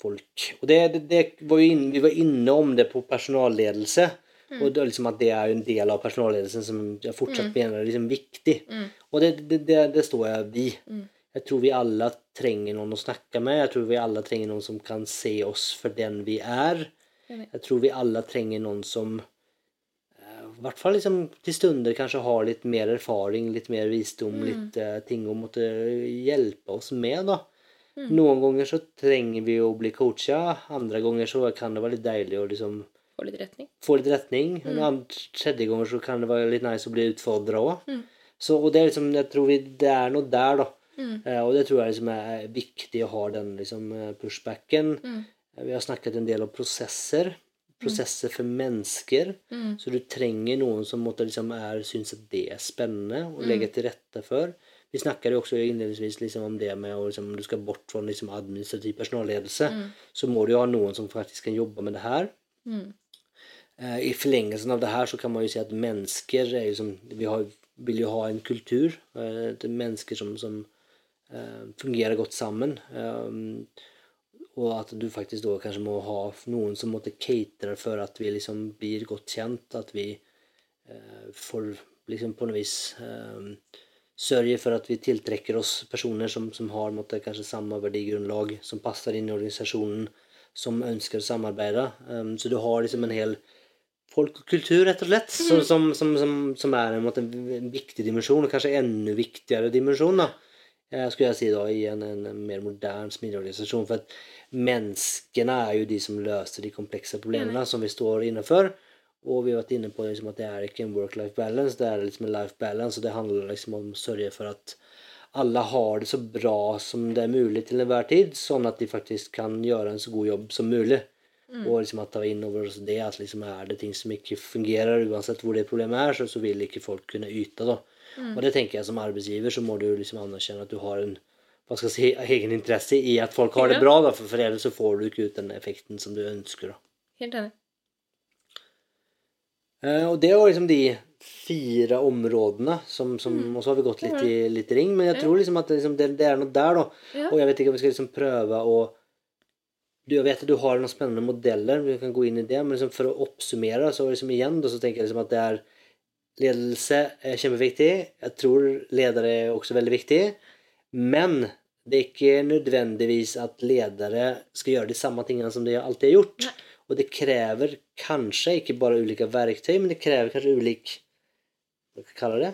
Speaker 3: Folk. Og det, det, det var inn, vi var innom det på personalledelse.
Speaker 2: Mm.
Speaker 3: Og det, liksom at det er jo en del av personalledelsen som jeg fortsatt mener er liksom viktig.
Speaker 2: Mm.
Speaker 3: Og det, det, det, det står jeg i.
Speaker 2: Mm.
Speaker 3: Jeg tror vi alle trenger noen å snakke med. Jeg tror vi alle trenger noen som kan se oss for den vi er. Jeg tror vi alle trenger noen som eh, i hvert fall liksom til stunder kanskje har litt mer erfaring, litt mer visdom,
Speaker 2: Mm.
Speaker 3: litt uh, ting å måtte hjelpe oss med. da.
Speaker 2: Mm.
Speaker 3: Noen ganger så trenger vi å bli coacha, andre ganger så kan det være litt deilig å liksom
Speaker 2: Få litt retning.
Speaker 3: få litt retning.
Speaker 2: Mm.
Speaker 3: En annen tredje ganger så kan det være litt nice å bli utfordra òg.
Speaker 2: Mm.
Speaker 3: Så og det er liksom, jeg tror vi, det er noe der, da.
Speaker 2: Mm.
Speaker 3: Eh, og det tror jeg liksom er viktig å ha den liksom eh, pushbacken.
Speaker 2: Mm.
Speaker 3: Eh, Vi har snakket en del om prosesser. Prosesser for mennesker.
Speaker 2: Mm.
Speaker 3: Så du trenger noen som måtte liksom er, syns at det er spennende å legge til rette for. Vi snakket jo også innledningsvis liksom om det med å liksom, om du skal bort fra liksom administrativ personalledelse,
Speaker 2: Mm.
Speaker 3: så må du jo ha noen som faktisk kan jobbe med det her.
Speaker 2: Mm.
Speaker 3: Eh, I forlengelsen av det her så kan man jo si at mennesker er jo som Vi har, vil jo ha en kultur. eh, er mennesker som, som eh, fungerer godt sammen. Og at du faktisk da kanskje må ha noen som måtte catere for at vi liksom blir godt kjent. At vi får liksom på noe vis sørge for at vi tiltrekker oss personer som, som har måtte, kanskje samme verdigrunnlag, som passer inn i organisasjonen, som ønsker å samarbeide. Um, så du har liksom en hel folk og kultur, rett og slett, som, som, som, som, som er en, måte, en viktig dimensjon, og kanskje enda viktigere dimensjon, da. Eh, skulle jeg si da, i en, en, en mer moderne smidigorganisasjon. For at menneskene er jo de som løser de komplekse problemene som vi står innenfor. Og vi har vært inne på liksom, at det er ikke en work-life balance, det er liksom en life balance. Og det handler liksom om å sørge for at alle har det så bra som det er mulig til enhver tid, sånn at de faktisk kan gjøre en så god jobb som mulig. Og liksom at ta inn over oss det at liksom er det ting som ikke fungerer, uansett hvor det problemet er, så, så vil ikke folk kunne yte. da. Og det tenker jeg som arbeidsgiver, så må du liksom anerkjenne at du har en hva skal jeg si, *laughs* egen interesse i at folk har det bra, da, for, for ellers så får du ikke ut den effekten som du ønsker. da.
Speaker 2: Helt enig.
Speaker 3: Eh, og det var liksom de fire områdene som, som Og så har vi gått litt i, litt i ring, men jeg tror liksom at det, liksom, det, det er noe der, da.
Speaker 2: Ja.
Speaker 3: Og jeg vet ikke om vi skal liksom prøve å du, Jeg vet at du har noen spennende modeller, vi kan gå inn i det, men liksom for å oppsummere, så liksom igjen, så tenker jeg liksom at det er Ledelse er kjempeviktig. Jeg tror ledere er også veldig viktig. Men det er ikke nødvendigvis at ledere skal gjøre de samme tingene som de alltid har gjort.
Speaker 2: Nei.
Speaker 3: Og det krever kanskje ikke bare ulike verktøy, men det krever kanskje ulik Hva skal jeg kalle det?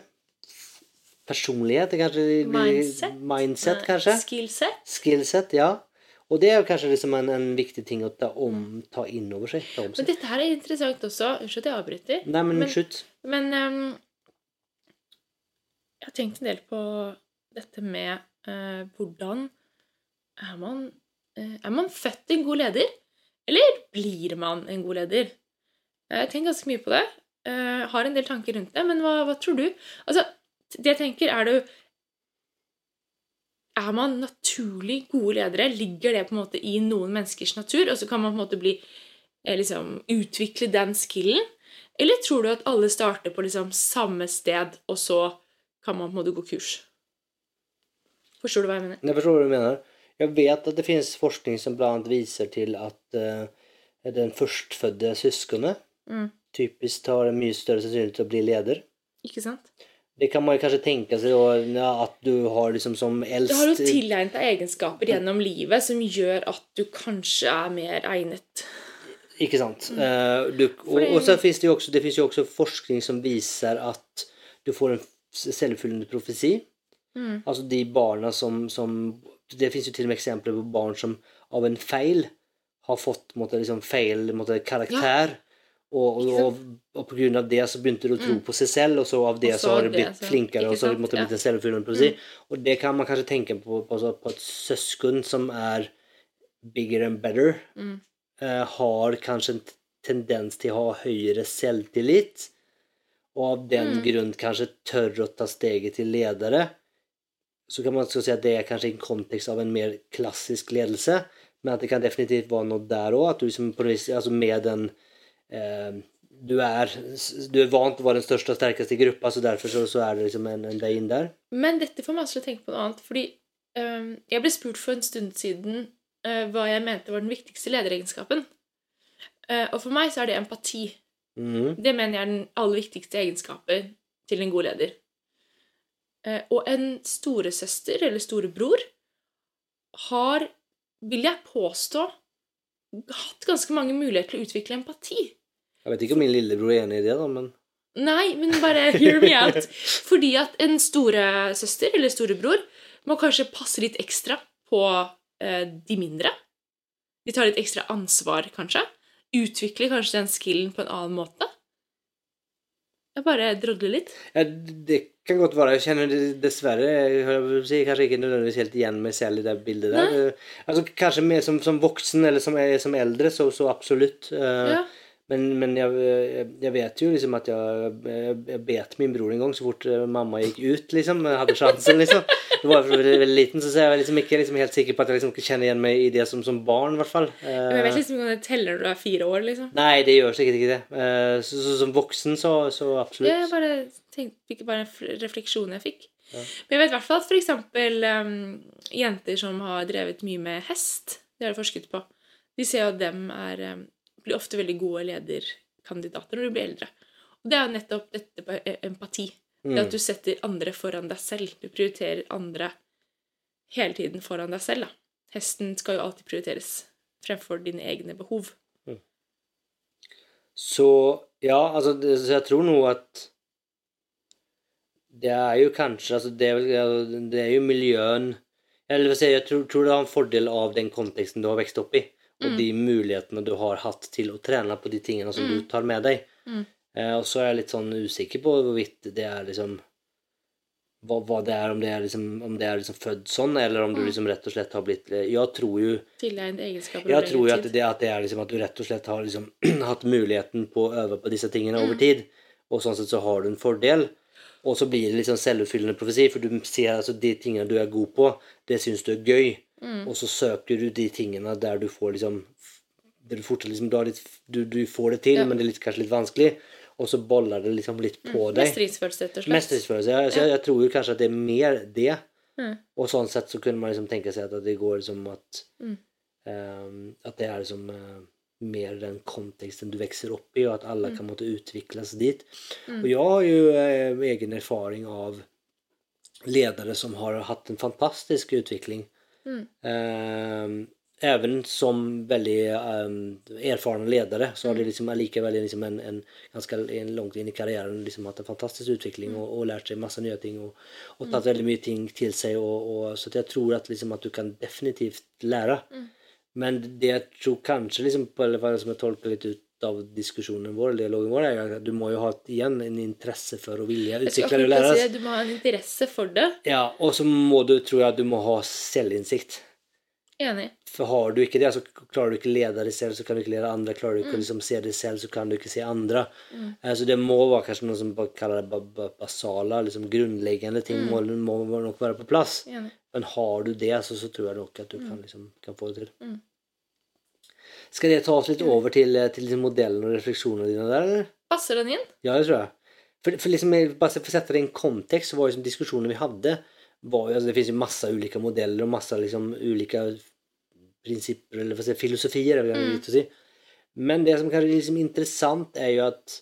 Speaker 3: Personlighet?
Speaker 2: Mindset?
Speaker 3: Mindset, kanskje?
Speaker 2: Skillset.
Speaker 3: Skillset, ja. Og det er jo kanskje liksom en, en viktig ting å ta, om, ta inn over seg. Om
Speaker 2: Men dette her er interessant også. Unnskyld at jeg avbryter.
Speaker 3: Nei, men,
Speaker 2: men-. Men um, jeg har tenkt en del på dette med uh, hvordan er man, uh, er man født en god leder, eller blir man en god leder? Jeg tenker ganske mye på det. Uh, har en del tanker rundt det, men hva, hva tror du? Altså, det jeg tenker, er det jo Er man naturlig gode ledere? Ligger det på en måte i noen menneskers natur, og så kan man på en måte bli eh, liksom, utvikle den skillen? Eller tror du at alle starter på liksom samme sted, og så kan man på en måte gå kurs. Forstår du hva jeg mener?
Speaker 3: Jeg forstår hva du mener. Jeg vet at det finnes forskning som annet viser til at uh, den førstfødte søskenet
Speaker 2: Mm.
Speaker 3: typisk har en mye større sannsynlighet til å bli leder.
Speaker 2: Ikke sant?
Speaker 3: Det kan man kanskje tenke seg da, at du har liksom som eldst
Speaker 2: Du har jo tilegnet deg egenskaper gjennom livet som gjør at du kanskje er mer egnet.
Speaker 3: Ikke sant? Eh, du, og, og så finnes det jo også, det finnes jo også forskning som viser at du får en selvfyllende profesi.
Speaker 2: Mm.
Speaker 3: Altså de barna som, som Det finnes jo til og med eksempler på barn som av en feil har fått måtte, liksom, feil måtte, karakter. Og, og, og, og av det så begynte du å tro på seg selv, og så av det
Speaker 2: Mm.
Speaker 3: Så
Speaker 2: så
Speaker 3: har det
Speaker 2: det,
Speaker 3: blitt
Speaker 2: så-
Speaker 3: flinkere, og så har
Speaker 2: sant?
Speaker 3: blitt en selvfyllende mm. Og det kan man kanskje tenke på på, på, på et søsken som er bigger and better,
Speaker 2: Mm.
Speaker 3: eh, har kanskje en tendens til å ha høyere selvtillit, og av den
Speaker 2: Mm.
Speaker 3: grunn kanskje tør å ta steget til ledere. Så kan man si at det er kanskje i en kontekst av en mer klassisk ledelse, men at det kan definitivt være noe der òg, at du liksom altså med den du, er, du er vant til å være den største og sterkeste i gruppa, så derfor så, så er det liksom en, en vei inn der.
Speaker 2: Men dette får meg også til å tenke på noe annet. Fordi um, jeg ble spurt for en stund siden uh, hva jeg mente var den viktigste lederegenskapen. Uh, og for meg så er det empati.
Speaker 3: Mm.
Speaker 2: Det mener jeg er den aller viktigste egenskapen til en god leder. Uh, og en storesøster eller storebror har, vil jeg påstå, hatt ganske mange muligheter til å utvikle empati.
Speaker 3: Jeg vet ikke om min lillebror er enig i det, da, men
Speaker 2: Nei, men bare hear me out. Fordi at en storesøster eller storebror må kanskje passe litt ekstra på eh, de mindre. De tar litt ekstra ansvar, kanskje. Utvikler kanskje den skillen på en annen måte. Jeg bare drodler litt.
Speaker 3: ja, det kan godt være. Jeg kjenner dessverre jeg si, kanskje ikke nødvendigvis helt igjen meg selv i det bildet der. Nei. Altså, kanskje mer som, som voksen eller som, som eldre, så, så absolutt. Eh,
Speaker 2: Ja.
Speaker 3: Men, men jeg, jeg, jeg vet jo liksom at jeg, jeg, jeg bet min bror en gang så fort eh, mamma gikk ut, liksom. Hadde sjansen, liksom. Da var veldig, veldig liten, så jeg var liksom ikke liksom helt sikker på at jeg liksom kjenner igjen meg i det som, som barn, i hvert fall.
Speaker 2: Men jeg vet
Speaker 3: Eh,
Speaker 2: liksom ikke om det teller når du er fire år, liksom.
Speaker 3: Nei, det gjør sikkert ikke det. Eh, Så, så som voksen, så, så absolutt.
Speaker 2: Ja, bare tenkte, fikk bare en refleksjon jeg fikk. Men jeg vet i hvert fall at eksempel um, jenter som har drevet mye med hest, det har de forsket på, de ser jo at dem er, um, blir ofte veldig gode lederkandidater når de blir eldre. Og det er jo nettopp dette på e- empati. Det at du setter andre foran deg selv. Du prioriterer andre hele tiden foran deg selv. Da. Hesten skal jo alltid prioriteres fremfor dine egne behov.
Speaker 3: Så ja, altså det, så jeg tror nå at det er jo kanskje altså det, er vel, det er jo miljøen Eller jeg, si, jeg, tror, tror det har en fordel av den konteksten du har vokst opp i, og de mulighetene du har hatt til å trene på de tingene som du tar med deg.
Speaker 2: Mm.
Speaker 3: Eh, og så er jeg litt sånn usikker på hvorvidt det er liksom hva, hva det er, om det er liksom, om det er liksom født sånn, eller om du liksom rett og slett har blitt Jeg tror jo
Speaker 2: Tilegnet egenskaper
Speaker 3: jeg tror jo at det, at det er liksom at du rett og slett har liksom *clears throat* hatt muligheten på å øve på disse tingene
Speaker 2: Mm.
Speaker 3: over tid, og sånn sett så har du en fordel. Og så blir det liksom selvoppfyllende profesi, for du ser altså de tingene du er god på, det syns du er gøy,
Speaker 2: Mm.
Speaker 3: og så søker du de tingene der du får liksom du fortsatt liksom, du, litt, du, du får det til,
Speaker 2: Ja.
Speaker 3: men det er litt, kanskje litt vanskelig, og så boller det liksom litt på deg.
Speaker 2: Mestringsfølelse, rett og slett.
Speaker 3: Mestringsfølelse. Jeg, så jeg, jeg tror jo kanskje at det er mer det.
Speaker 2: Mm.
Speaker 3: Og sånn sett så kunne man liksom tenke seg at det går liksom at
Speaker 2: Mm.
Speaker 3: ehm, At det er liksom eh, mer den konteksten du vokser opp i, og at alle kan måtte utvikles dit.
Speaker 2: Mm.
Speaker 3: Og jeg har jo eh, egen erfaring av ledere som har hatt en fantastisk utvikling.
Speaker 2: Mm.
Speaker 3: Eh, Även som väldigt eh, erfarna ledare så har
Speaker 2: Mm.
Speaker 3: det liksom likevel liksom en, en ganska en långt in i karriären liksom hatt en fantastisk utvikling
Speaker 2: Mm.
Speaker 3: og, og lært seg masse nye ting og, tatt veldig mye ting til seg. Og, og, så at jeg tror at, liksom, at du kan definitivt lære.
Speaker 2: Mm.
Speaker 3: Men det jeg tror kanskje, liksom, på, eller som jeg tolker litt ut av diskusjonen vår, dialogen vår, er at du må jo ha igjen en interesse for å vilje utvikle deg og lære.
Speaker 2: si Du må ha en interesse for det.
Speaker 3: Ja, og så må du, tror jeg, at du må ha selvinnsikt.
Speaker 2: Enig.
Speaker 3: For har du ikke det, så klarer du ikke lede deg selv, så kan du ikke lede andre. Klarer du
Speaker 2: Mm.
Speaker 3: ikke liksom se deg selv, så kan du ikke se andre. Mm. Så det må være kanskje noe som kaller det ba ba basala, liksom grunnleggende ting
Speaker 2: Mm.
Speaker 3: må, må nok være på plass.
Speaker 2: Enig.
Speaker 3: Men har du det, så, så tror jeg nok at du kan, liksom, kan få det til.
Speaker 2: Mm.
Speaker 3: Skal det ta oss litt over til, eh, til liksom modellen og refleksjonene dine der, eller?
Speaker 2: Passer den inn?
Speaker 3: Ja, det tror jeg. For, for liksom, bare for å sette det i en kontekst, så var liksom diskusjonene vi hadde var ju, alltså det finnes jo masse ulike modeller og masse liksom ulike prinsipper eller si, filosofier. Vil
Speaker 2: jeg
Speaker 3: mm. si. Men det som kanskje er liksom interessant, er jo at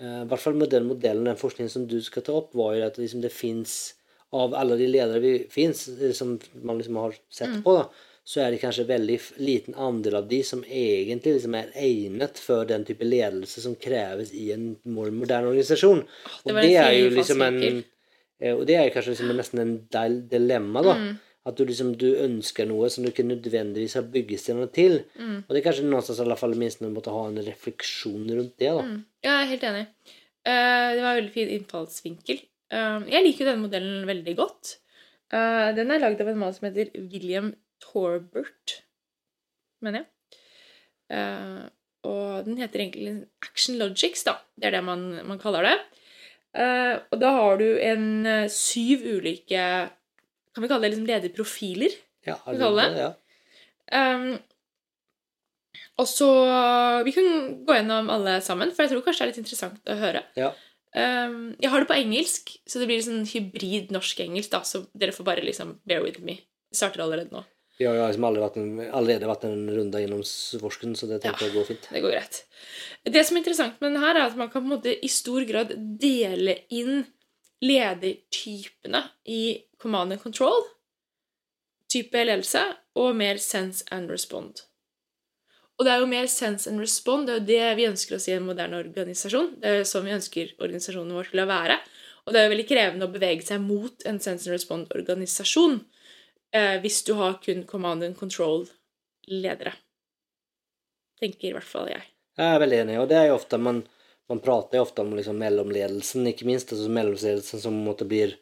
Speaker 3: eh, i hvert fall med den modellen, den forskningen som du skal ta opp, var jo at liksom det finns av alla de ledare vi finns eh, som man liksom har sett
Speaker 2: Mm.
Speaker 3: på da, så er det kanskje veldig liten andel av de som egentlig liksom er egnet for den type ledelse som kreves i en moderne modern organisation.
Speaker 2: det
Speaker 3: och det er
Speaker 2: jo
Speaker 3: liksom en eh, det er kanskje kanske liksom nesten en dil- dilemma da.
Speaker 2: Mm.
Speaker 3: At du liksom du ønsker noe som du ikke nødvendigvis har byggstenarna til.
Speaker 2: Mm.
Speaker 3: Og det kanske någonstans i alle fall minst måtte ha en refleksjon rundt det da.
Speaker 2: Mm. Jeg er helt enig. Uh, det var en veldig fin innfallsvinkel. Eh, jeg liker jo denne modellen veldig godt. Eh, den er lagd av en mann som heter William Torbert, mener jeg. Eh, og den heter egentlig Action Logics, da. Det er det man, man kaller det. Og da har du en eh, syv ulike Kan vi kalle det liksom lederprofiler?
Speaker 3: Ja,
Speaker 2: det, det?
Speaker 3: ja.
Speaker 2: Um, og så Vi kan gå gjennom alle sammen, for jeg tror kanskje det er litt interessant å høre.
Speaker 3: Ja.
Speaker 2: Um, jeg har det på engelsk, så det blir sånn hybrid norsk-engelsk, da, så dere får bare liksom bear with me. Det starter allerede nå.
Speaker 3: Jeg har liksom allerede vært en, allerede vært en runda gjennom svorsken så det tenker
Speaker 2: Ja.
Speaker 3: jeg går fint.
Speaker 2: Det går greit. Det som er interessant med den her, er at man kan på en måte i stor grad dele inn ledertypene i command and control, type ledelse, og mer sense and respond. Og det er jo mer sense and respond, det er jo det vi ønsker oss i en moderne organisasjon. Det er jo sånn vi ønsker organisasjonen vår til å være. Og det er jo veldig krevende å bevege seg mot en sense and respond-organisasjon eh, hvis du har kun command and control-ledere. Tenker i hvert fall jeg.
Speaker 3: Jeg er veldig enig, og det er jo ofte man, man prater jo ofte om liksom mellomledelsen, ikke minst. Altså mellomledelsen som måtte blir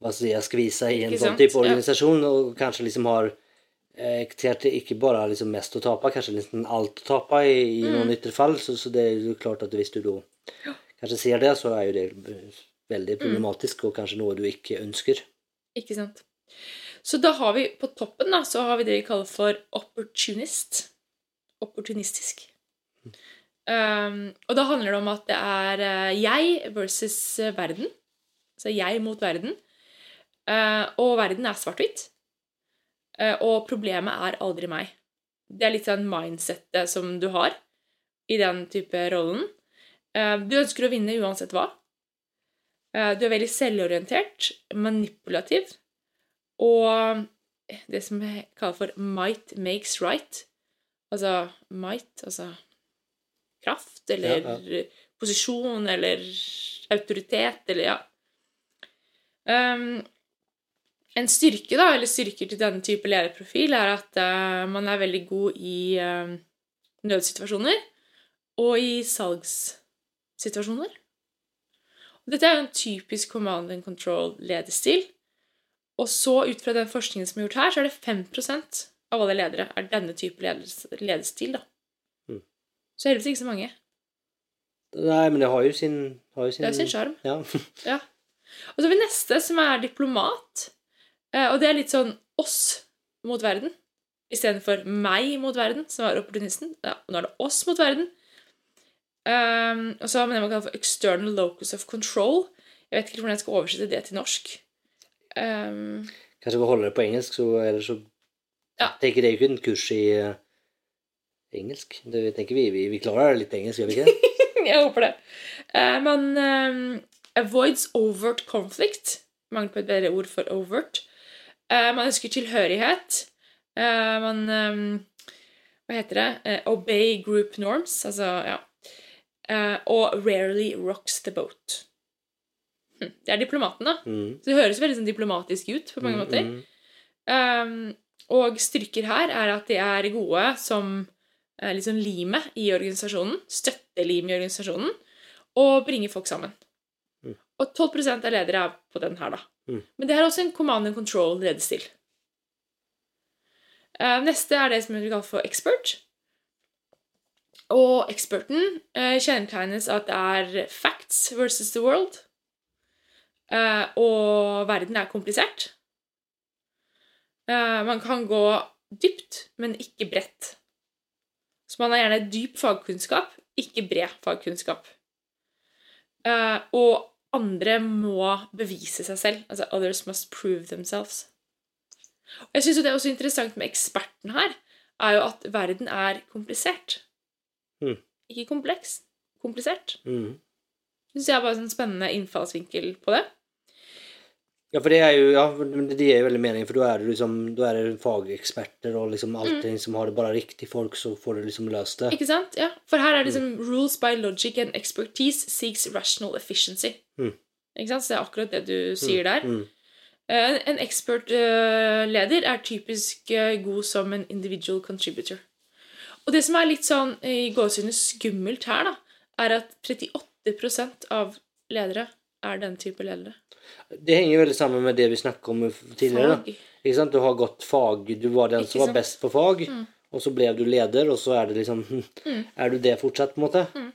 Speaker 3: hva skal jeg skvisa i en sånn type organisasjon, og kanskje liksom har eh, kanskje ikke bare liksom mest å tape, kanskje nesten alt å tape i, i
Speaker 2: Mm.
Speaker 3: noen ytterfall. Så, så det er jo klart at hvis du da kanskje ser det, så er jo det veldig
Speaker 2: Mm.
Speaker 3: problematisk, og kanskje noe du ikke ønsker.
Speaker 2: Ikke sant? Så da har vi på toppen da, så har vi det vi kaller for opportunist. Opportunistisk. Um, og da handler det om at det er eh, jeg versus verden. Altså jeg mot verden. Uh, og verden er svart-hvitt. Eh, og problemet er aldri meg. Det er litt sånn mindsettet som du har i den type rollen. Eh, du ønsker å vinne uansett hva. Eh, Du er veldig selvorientert, manipulativ, og det som jeg kaller for might makes right. Altså might, altså kraft, eller
Speaker 3: Ja,
Speaker 2: posisjon, eller autoritet, eller ja. Um, en styrke, da, eller styrker til denne type lederprofil, er at uh, man er veldig god i uh, nødsituasjoner og i salgssituasjoner. Og dette er jo en typisk command and control-lederstil. Og så ut fra den forskningen som er gjort her, så er det 5% av alle ledere er denne type leders, lederstil. da.
Speaker 3: Mm.
Speaker 2: Så heldigvis ikke så mange.
Speaker 3: Nei, men det har jo sin, har jo sin
Speaker 2: Det sin sjarm.
Speaker 3: Ja. *laughs*
Speaker 2: Ja. Og så har vi neste, som er diplomat. Eh, Og det er litt sånn oss mot verden. Istedenfor meg mot verden, som var opportunisten. Ja, nå er det oss mot verden. Um, og så har vi det man kaller for external locus of control. Jeg vet ikke hvordan jeg skal oversette det til norsk. Um,
Speaker 3: Kanskje vi holder det på engelsk, så ellers så
Speaker 2: Ja.
Speaker 3: tenker det er jo ikke en kurs i uh, engelsk. Det tenker vi, vi, vi klarer litt engelsk, gjør vi ikke *laughs*
Speaker 2: jeg håper det. Uh, man um, avoids overt conflict. Mangel på et bedre ord for overt. Eh, man ønsker tilhørighet. Eh, man um, Hva heter det? Eh, obey group norms. Altså, ja. Eh, og rarely rocks the boat. Hm, Det er diplomaten, da.
Speaker 3: Mm.
Speaker 2: Så det høres veldig sånn diplomatisk ut på mange måter.
Speaker 3: Mm.
Speaker 2: Um, og styrker her er at de er gode som eh, liksom limet i organisasjonen, støttelim i organisasjonen, og bringer folk sammen.
Speaker 3: Mm.
Speaker 2: Og 12% av ledere er på den her, da.
Speaker 3: Mm.
Speaker 2: Men det er også en command and control ledestil. Eh, neste er det som vi kaller for expert. Og experten eh, kjennetegnes at det er facts versus the world. Eh, og verden er komplisert. Man kan gå dypt, men ikke bredt. Så man har gjerne dyp fagkunnskap, ikke bred fagkunnskap. Og andre må bevise seg selv. Altså others must prove themselves. Og jeg syns det er også interessant med eksperten her, er jo at verden er komplisert.
Speaker 3: Mm.
Speaker 2: Ikke kompleks. Komplisert.
Speaker 3: Mm.
Speaker 2: Det syns jeg er bare en sånn spennende innfallsvinkel på det.
Speaker 3: Ja, for det er jo ja, det gir jo veldig mening, for da er liksom er det fageksperter og liksom allting som har det bare riktig folk, så får du liksom løst det.
Speaker 2: Ikke sant? Ja. For her er det liksom rules by logic and expertise seeks rational efficiency.
Speaker 3: Mm.
Speaker 2: Ikke sant? Så det er akkurat det du sier der.
Speaker 3: Mm.
Speaker 2: Eh, En expert-leder er typisk uh, god som en individual contributor. Og det som er litt sånn i gåsehudet skummelt her, da, er at 38% av ledere er den type ledere.
Speaker 3: Det henger veldig sammen med det vi snakket om tidligere. Du har gått fag, du var den
Speaker 2: Ikke
Speaker 3: som var
Speaker 2: sant?
Speaker 3: best på fag, og så ble du leder, og så er det liksom *laughs*
Speaker 2: Mm.
Speaker 3: Er du det fortsatt, på en måte?
Speaker 2: Mm.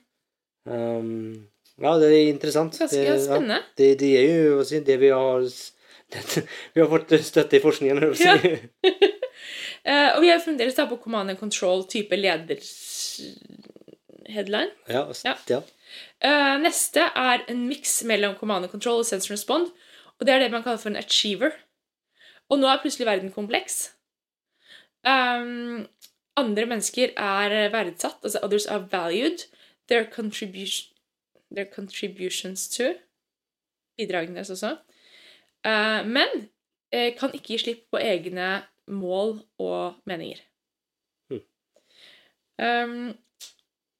Speaker 3: Um, ja, det er interessant.
Speaker 2: Ganske
Speaker 3: det,
Speaker 2: spennende.
Speaker 3: Ja, det, det er jo si, det vi har *laughs* Vi har fått støtte i forskningen. si. *laughs*
Speaker 2: Eh, og vi er fremdeles da på command and control-type leder-headline.
Speaker 3: Ja,
Speaker 2: Ja.
Speaker 3: ja.
Speaker 2: Uh, neste er en miks mellom command and control og sense respond. Og det er det man kaller for en achiever. Og nå er plutselig verden kompleks. Um, andre mennesker er verdsatt, altså others are valued. Their, contribution, their contributions to bidragene deres også. Uh, men uh, kan ikke gi slipp på egne mål og meninger.
Speaker 3: Hmm.
Speaker 2: Um,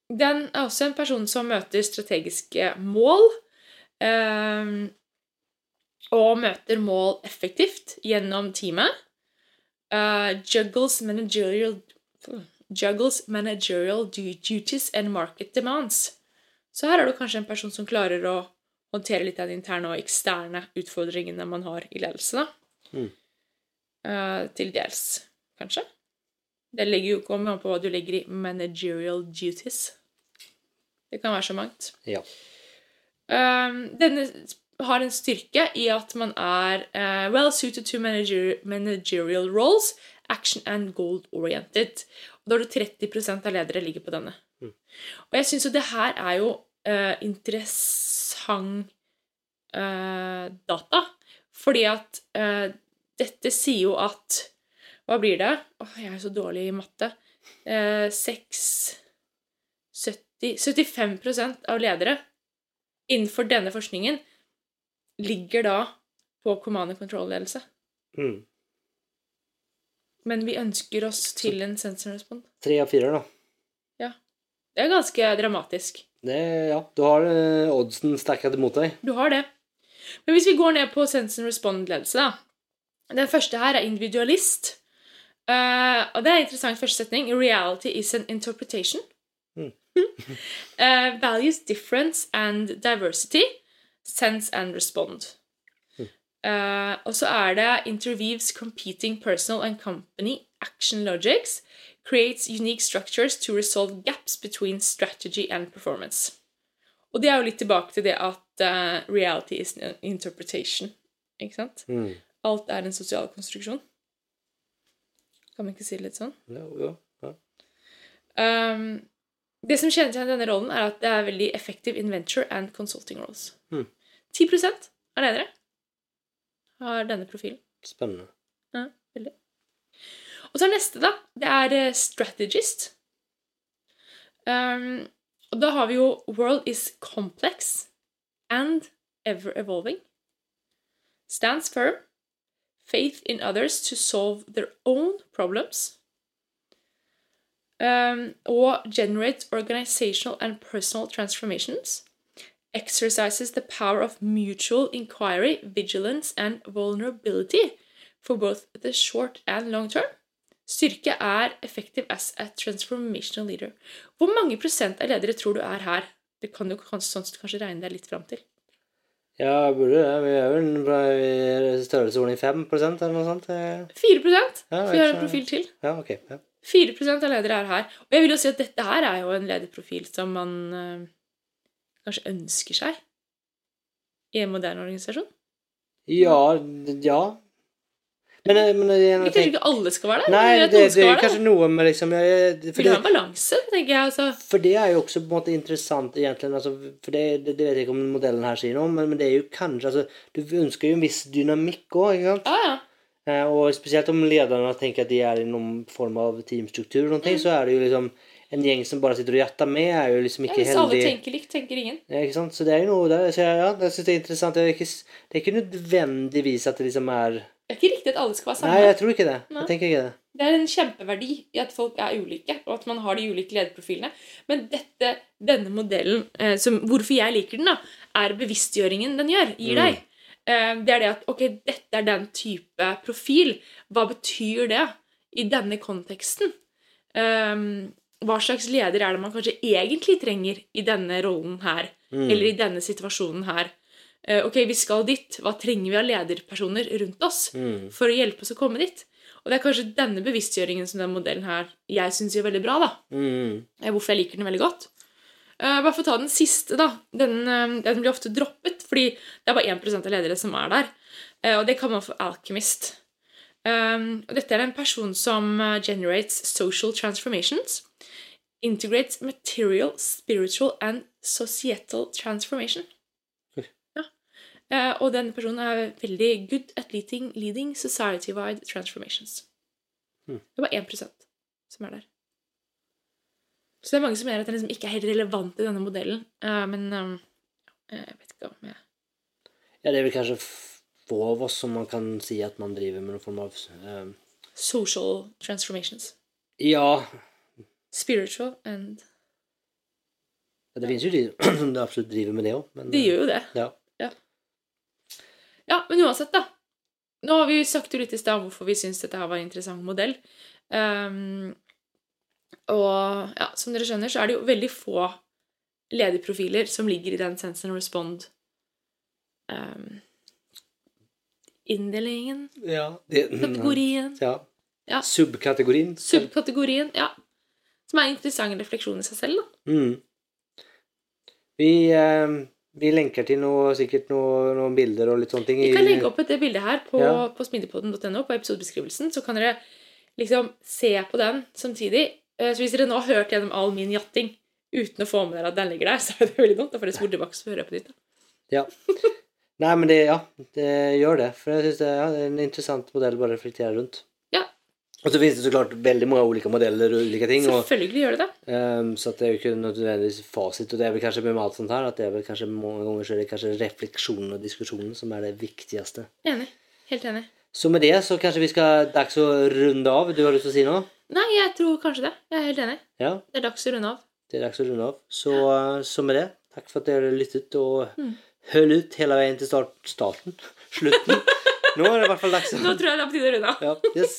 Speaker 2: den er også en person som møter strategiske mål. ehm, og møter mål effektivt gjennom teamet. Eh, juggles managerial Juggles managerial duties and market demands. Så her er du kanskje en person som klarer å håndtere litt av de interne og eksterne utfordringene man har i ledelse.
Speaker 3: Mm.
Speaker 2: Eh, til dels, kanskje. Det legger jo kommer an på hva du legger i managerial duties. Det kan være så mangt.
Speaker 3: ja.
Speaker 2: Um, denne har en styrke i at man er uh, well suited to manager managerial roles, action and goal-oriented. Da har du 30% av ledere ligger på denne.
Speaker 3: Mm.
Speaker 2: Og jeg syns jo det her er jo uh, interessant uh, data, fordi at dette sier jo at Hva blir det? Åh, jeg er så dårlig i matte. Eh, 6 70, 75 av ledere innenfor denne forskningen ligger da på command and control-ledelse.
Speaker 3: Mm.
Speaker 2: Men vi ønsker oss til en sensor respond.
Speaker 3: Tre av fire, da.
Speaker 2: Det er ganske dramatisk.
Speaker 3: Det, ja, du har uh, oddsen stacket mot deg.
Speaker 2: Du har det. Men hvis vi går ned på sensor respond-ledelse, da Den første her er individualist. Eh, og det er en interessant første setning. Reality is an interpretation.
Speaker 3: Mm. *laughs*
Speaker 2: Eh, values difference and diversity. Sense and respond. Uh, og så er det interviews competing personal and company action logics. Creates unique structures to resolve gaps between strategy and performance. Og det er jo litt tilbake til det at reality is an interpretation. Ikke sant?
Speaker 3: Mm.
Speaker 2: Alt er en sosial konstruksjon. Kan man ikke si det litt sånn?
Speaker 3: Ja, ja, ja.
Speaker 2: Um, det som kjennetegner denne rollen, er at det er veldig effective in venture and consulting roles.
Speaker 3: Hmm.
Speaker 2: 10 av ledere har denne profilen.
Speaker 3: Spennende.
Speaker 2: Ja, veldig. Og så er neste, da. Det er eh, strategist. Um, og da har vi jo World is complex and ever evolving. Stands firm. Faith in others to solve their own problems. Um, og generate organizational and personal transformations. Exercises the power of mutual inquiry, vigilance and vulnerability for both the short and long term. Styrke er effective as a transformational leader. Hvor mange prosent av ledere tror du er her? Det kan du kanskje, sånn kanskje regne deg litt fram til.
Speaker 3: Ja, burde det. Vi er vel i størrelsesorden 5 eller noe sånt. eh.
Speaker 2: 4 For
Speaker 3: Ja,
Speaker 2: vi har en profil til.
Speaker 3: Ja, ok. Ja.
Speaker 2: 4 av ledere er her. Og jeg vil jo si at dette her er jo en lederprofil som man øh, kanskje ønsker seg i en moderne organisasjon.
Speaker 3: ja, ja. Men, eh, men jeg,
Speaker 2: Kanskje ikke alle skal være der?
Speaker 3: Nei, det,
Speaker 2: noen
Speaker 3: det er kanskje
Speaker 2: der.
Speaker 3: noe med liksom jeg, for,
Speaker 2: vil ha balanse, tenker jeg. Altså.
Speaker 3: for det er jo også på en måte interessant egentlig, altså, For det, det, det vet jeg ikke om modellen her sier noe om, men, men det er jo kanskje altså, Du ønsker jo en viss dynamikk òg, ikke sant?
Speaker 2: Ja, ja.
Speaker 3: Eh, Og spesielt om lederne tenker at de er i noen form av teamstruktur, noe,
Speaker 2: Mm.
Speaker 3: så er det jo liksom En gjeng som bare sitter og jatter med, er jo liksom ikke
Speaker 2: ja
Speaker 3: heldig.
Speaker 2: hvis alle tenker likt, tenker ingen.
Speaker 3: Ja, ikke sant? Så det er jo noe der. Så ja, jeg synes det er interessant. Det er ikke, det er ikke nødvendigvis at det liksom er
Speaker 2: Det er ikke riktig at alle skal være samme.
Speaker 3: Nei, jeg tror ikke det.
Speaker 2: Nei.
Speaker 3: Jeg tenker ikke det.
Speaker 2: Det er en kjempeverdi i at folk er ulike, og at man har de ulike lederprofilene. Men dette, denne modellen, eh, som, hvorfor jeg liker den, da, er bevisstgjøringen den gjør, gir
Speaker 3: Mm.
Speaker 2: deg. Eh, det er det at ok, dette er den type profil. Hva betyr det i denne konteksten? Um, hva slags leder er det man kanskje egentlig trenger i denne rollen her?
Speaker 3: Mm.
Speaker 2: Eller i denne situasjonen her? Eh, ok, vi skal dit. Hva trenger vi av lederpersoner rundt oss
Speaker 3: Mm.
Speaker 2: for å hjelpe oss å komme dit? Og det er kanskje denne bevisstgjøringen som den modellen her jeg syns gjør veldig bra. da.
Speaker 3: Mm.
Speaker 2: Eh, Hvorfor jeg liker den veldig godt. Uh, bare for å ta den siste, da. Den, den blir ofte droppet, fordi det er bare 1% av ledere som er der. Uh, og det kan man få alkymist. Um, og dette er en person som generates social transformations. Integrates material, spiritual and societal transformation. Ja. Eh, og denne personen er veldig good at leading, leading society-wide transformations.
Speaker 3: Hmm.
Speaker 2: Det er bare 1 som er der. Så det er mange som mener at den liksom ikke er helt relevant i denne modellen. Eh, men eh, jeg vet ikke om jeg
Speaker 3: Ja, det er vel kanskje få av oss som man kan si at man driver med noen form av eh,
Speaker 2: Social transformations.
Speaker 3: Ja,
Speaker 2: Spiritual and
Speaker 3: det finnes jo de *clears throat* som absolutt driver med det òg, men
Speaker 2: De gjør jo det.
Speaker 3: Ja.
Speaker 2: Ja, men uansett, da. Nå har vi sagt jo litt i stad hvorfor vi syns dette her var en interessant modell. Um, og ja, som dere skjønner, så er det jo veldig få lederprofiler som ligger i den sense and respond Um, Inndelingen,
Speaker 3: ja. Det,
Speaker 2: kategorien,
Speaker 3: Ja.
Speaker 2: Ja.
Speaker 3: Subkategorien.
Speaker 2: subkategorien, ja. Som er en interessant refleksjon i seg selv, da.
Speaker 3: Mm. Vi, eh, vi lenker til noe, sikkert noe, noen bilder og litt sånne ting.
Speaker 2: Vi kan legge opp et det bildet her på,
Speaker 3: Ja.
Speaker 2: på smidigpodden.no, på episodebeskrivelsen, så kan dere liksom se på den samtidig. Eh, Så hvis dere nå har hørt gjennom all min jatting uten å få med dere at den ligger der, *laughs* så er det veldig dumt. Da får dere spole tilbake, så hører jeg på nytt.
Speaker 3: Ja. Nei, men det, ja, det gjør det. For jeg synes det, ja, det er en interessant modell bare å reflektere rundt. Og så finnes det så klart veldig mange ulike modeller og ulike ting. Og,
Speaker 2: Selvfølgelig gjør det det.
Speaker 3: Um, så det er jo ikke nødvendigvis fasit. Og det er vel kanskje med alt sånt her at det er vel kanskje mange ganger så er det kanskje refleksjonen og diskusjonen som er det viktigste.
Speaker 2: Enig. Helt enig.
Speaker 3: Så med det så kanskje vi skal dags å runde av. Du har lyst til å si noe?
Speaker 2: Nei, jeg tror kanskje det. Jeg er helt enig.
Speaker 3: Ja,
Speaker 2: Det er dags å runde av.
Speaker 3: det er dags å runde av. Så, ja. så med det, takk for at dere lyttet, og
Speaker 2: Mm.
Speaker 3: hold ut hele veien til start, starten. Slutten. *laughs* Nå er det i hvert fall dags.
Speaker 2: Nå tror jeg det er på tide å runde av.
Speaker 3: Ja, yes.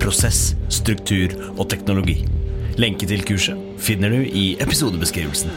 Speaker 1: prosess, struktur og teknologi. Lenke til kurset finner du i episodebeskrivelsen.